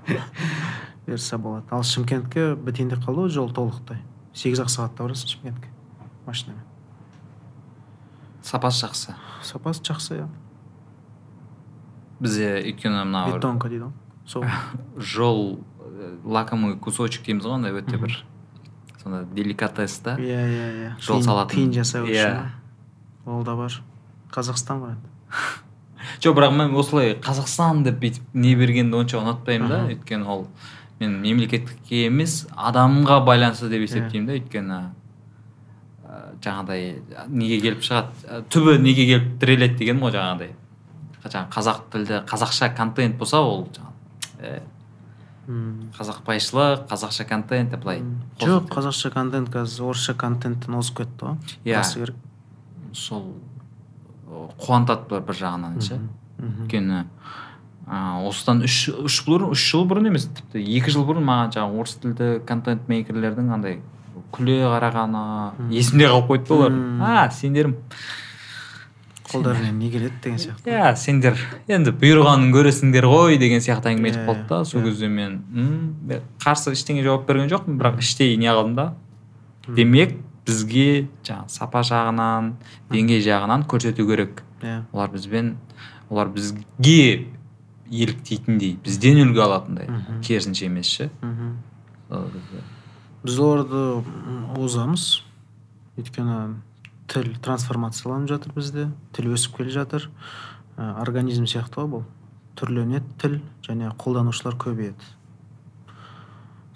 берсе болады. Ал шымкентке бітейін деп қалды ғой жол толықтай. Сегіз ақ сағатта барасың шымкентке машинамен. Сапасы жақсы? Сапасы жақсы иә. Бізде өйткені мына бетонка дейді ғой сол. Жол ә, лакомый кусочек дейміз ғой андай өте бір сондай деликатес та. Иә иә иә. Жол салатын. тиын жасау үшін Иә. ол да бар. Қазақстан ғой енді. Жоқ бірақ мен осылай қазақстан деп бүйтіп не бергенді онша ұнатпаймын да. Өйткені ол мен мемлекеттікке емес адамға байланысты деп есептеймін да өйткені ә, жаңағыдай неге келіп шығады түбі неге келіп тіреледі дегенім ғой жаңағыдай. Жаңағы қазақ тілді қазақша контент болса ол жаңағы қазақбайшылық қазақша контент деп былай жоқ қазақша контент қазір орысша контенттен озып кетті ғой. Иә. Керек. Сол қуантады бір, жағынан ше. Өйткені ыыы осыдан үш үш бұрын үш жыл бұрын емес тіпті екі жыл бұрын маған жаңағы орыс тілді контент мейкерлердің андай күле қарағаны есімде қалып қойды да олар а сендер қолдарынан не келеді деген сияқты. Иә сендер енді бұйырғанын көресіңдер ғой деген сияқты әңгіме айтып Иә, қалды да сол иә. кезде мен м, қарсы ештеңе жауап берген жоқпын бірақ іштей не қылдым да. Демек бізге жаңағы сапа жағынан деңгей жағынан көрсету керек. Иә. Олар бізбен олар бізге еліктейтіндей бізден үлгі алатындай. Керісінше емес ше? Біз оларды озамыз. Өйткені тіл трансформацияланып жатыр бізде. Тіл өсіп келе жатыр. Ә, организм сияқты ғой бұл. Түрленеді тіл және қолданушылар көбейеді.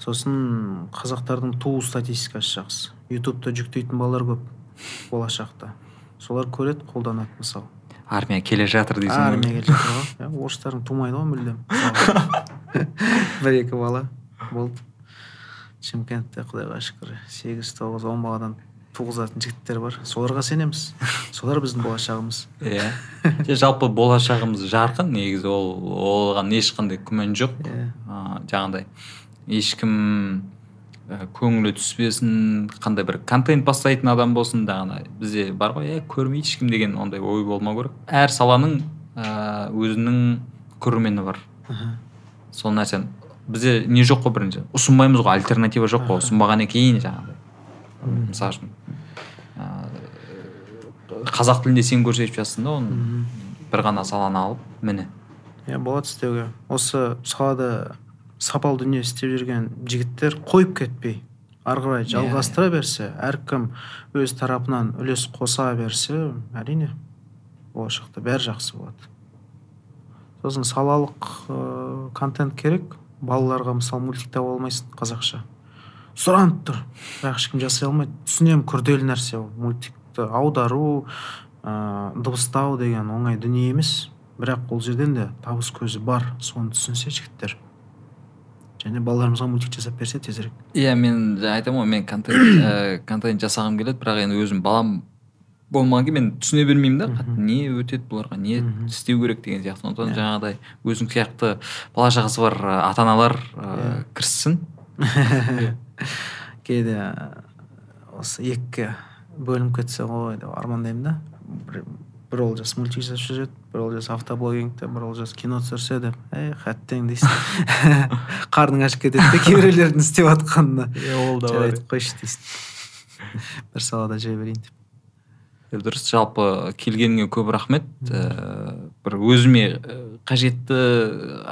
Сосын қазақтардың туу статистикасы жақсы. Ютубта жүктейтін балалар көп болашақта. Солар көреді қолданады мысалы армия келе жатыр дейсің ғой. армия келе жатыр ғой. Иә, орыстардың тумайды ғой мүлдем. Бір екі бала болды. Шымкентте құдайға шүкір сегіз тоғыз он баладан туғызатын жігіттер бар. Соларға сенеміз. Солар біздің болашағымыз. Иә. Жалпы болашағымыз жарқын негізі ол оған ешқандай күмән жоқ. Иә. Ә, жаңағыдай ешкім көңілі түспесін қандай бір контент бастайтын адам болсын жаңағыдай бізде бар ғой е көрмейді ешкім деген ондай ой болмау керек. Әр саланың ә, өзінің көрермені бар. Сол нәрсені. Бізде не жоқ қой бірінші? Ұсынбаймыз ғой альтернатива жоқ қой. Ұсынбағаннан кейін жаңағыдай. Мысалы үшін ә, қазақ тілінде сен көрсетіп жатсың да оны. Бір ғана саланы алып міне. Иә болады істеуге. Осы салада сапалы дүние істеп жүрген жігіттер қойып кетпей. Ары қарай Иә, жалғастыра берсе әркім өз тарапынан үлес қоса берсе әрине болашақта бәрі жақсы болады. Сосын салалық ыыы, контент керек. Балаларға мысалы мультик таба алмайсың қазақша. Сұранып тұр. Бірақ ешкім жасай алмайды. Түсінемін күрделі нәрсе ол. Мультикті аудару ыыы дыбыстау деген оңай дүние емес. Бірақ ол жерден де табыс көзі бар. Соны түсінсе жігіттер. Және балаларымызға мультик жасап берсе тезірек. Иә мен жаңа айтамын ғой мен контент ә, контент жасағым келеді бірақ енді өзім балам болмаған кейін мен түсіне бермеймін да. Қатты не өтеді бұларға не істеу керек деген сияқты. Сондықтан Иә. жаңағыдай өзің сияқты бала шағасы бар ә, ата аналар ә, Иә. кіріссін кейде ә, осы екіге бөлініп кетсе ғой деп армандаймын да. Бір, олжас мультик жасап жүреді бір олжас автоблогингте бір олжас кино түсірсе деп ей хәттең дейсің қарның ашып кетеді да кейбіреулердің істеп жатқанына иә ол жарайды айтып қойшы дейсің. Бір салада жүре берейін деп. Дұрыс жалпы келгеніңе көп рахмет. Ә, бір өзіме қажетті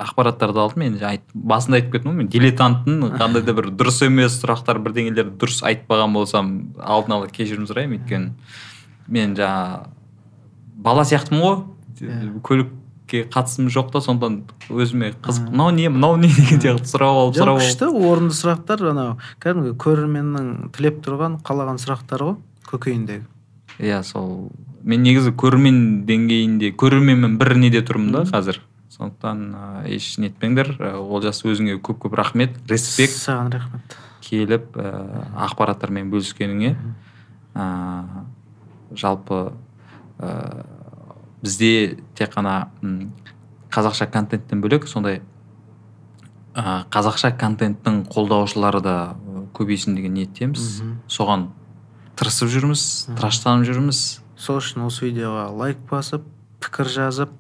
ақпараттарды алдым. Мен айт, басында айтып кеттім ғой мен дилетантпын қандай да бір дұрыс емес сұрақтар бірдеңелерді дұрыс айтпаған болсам алдын ала кешірім сұраймын. Өйткені мен жаңа бала сияқтымын ғой. Иә. көлікке қатысым жоқ та сондықтан өзіме қызық. Мгм. мынау не мынау не деген сияқты сұрап алып сұрап күшті алып. орынды сұрақтар анау кәдімгі көрерменнің тілеп тұрған қалаған сұрақтары ғой көкейіндегі. Иә сол. Мен негізі көрермен деңгейінде көрерменмін бір неде тұрмын да қазір. Сондықтан ә, еш нетпеңдер. Ә, олжас өзіңе көп көп рахмет респект. Саған рахмет. Келіп ә, ақпараттармен бөліскеніңе. Ә, жалпы ә, бізде тек қана қазақша контенттен бөлек сондай ә, қазақша контенттің қолдаушылары да көбейсін деген ниеттеміз. Соған тырысып жүрміз тыраштанып жүрміз. Сол үшін осы видеоға лайк басып пікір жазып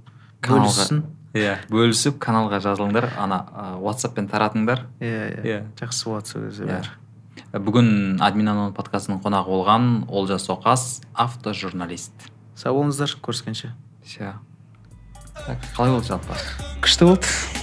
бөліссін. Иә бөлісіп каналға жазылыңдар ана ватсаппен таратыңдар. Иә Иә. иә. Жақсы болады сол кезде бәрі бүгін админ анон подкастының қонағы болған олжас оқас автожурналист. Сау болыңыздар көріскенше все қалай болды жалпы? Күшті болды.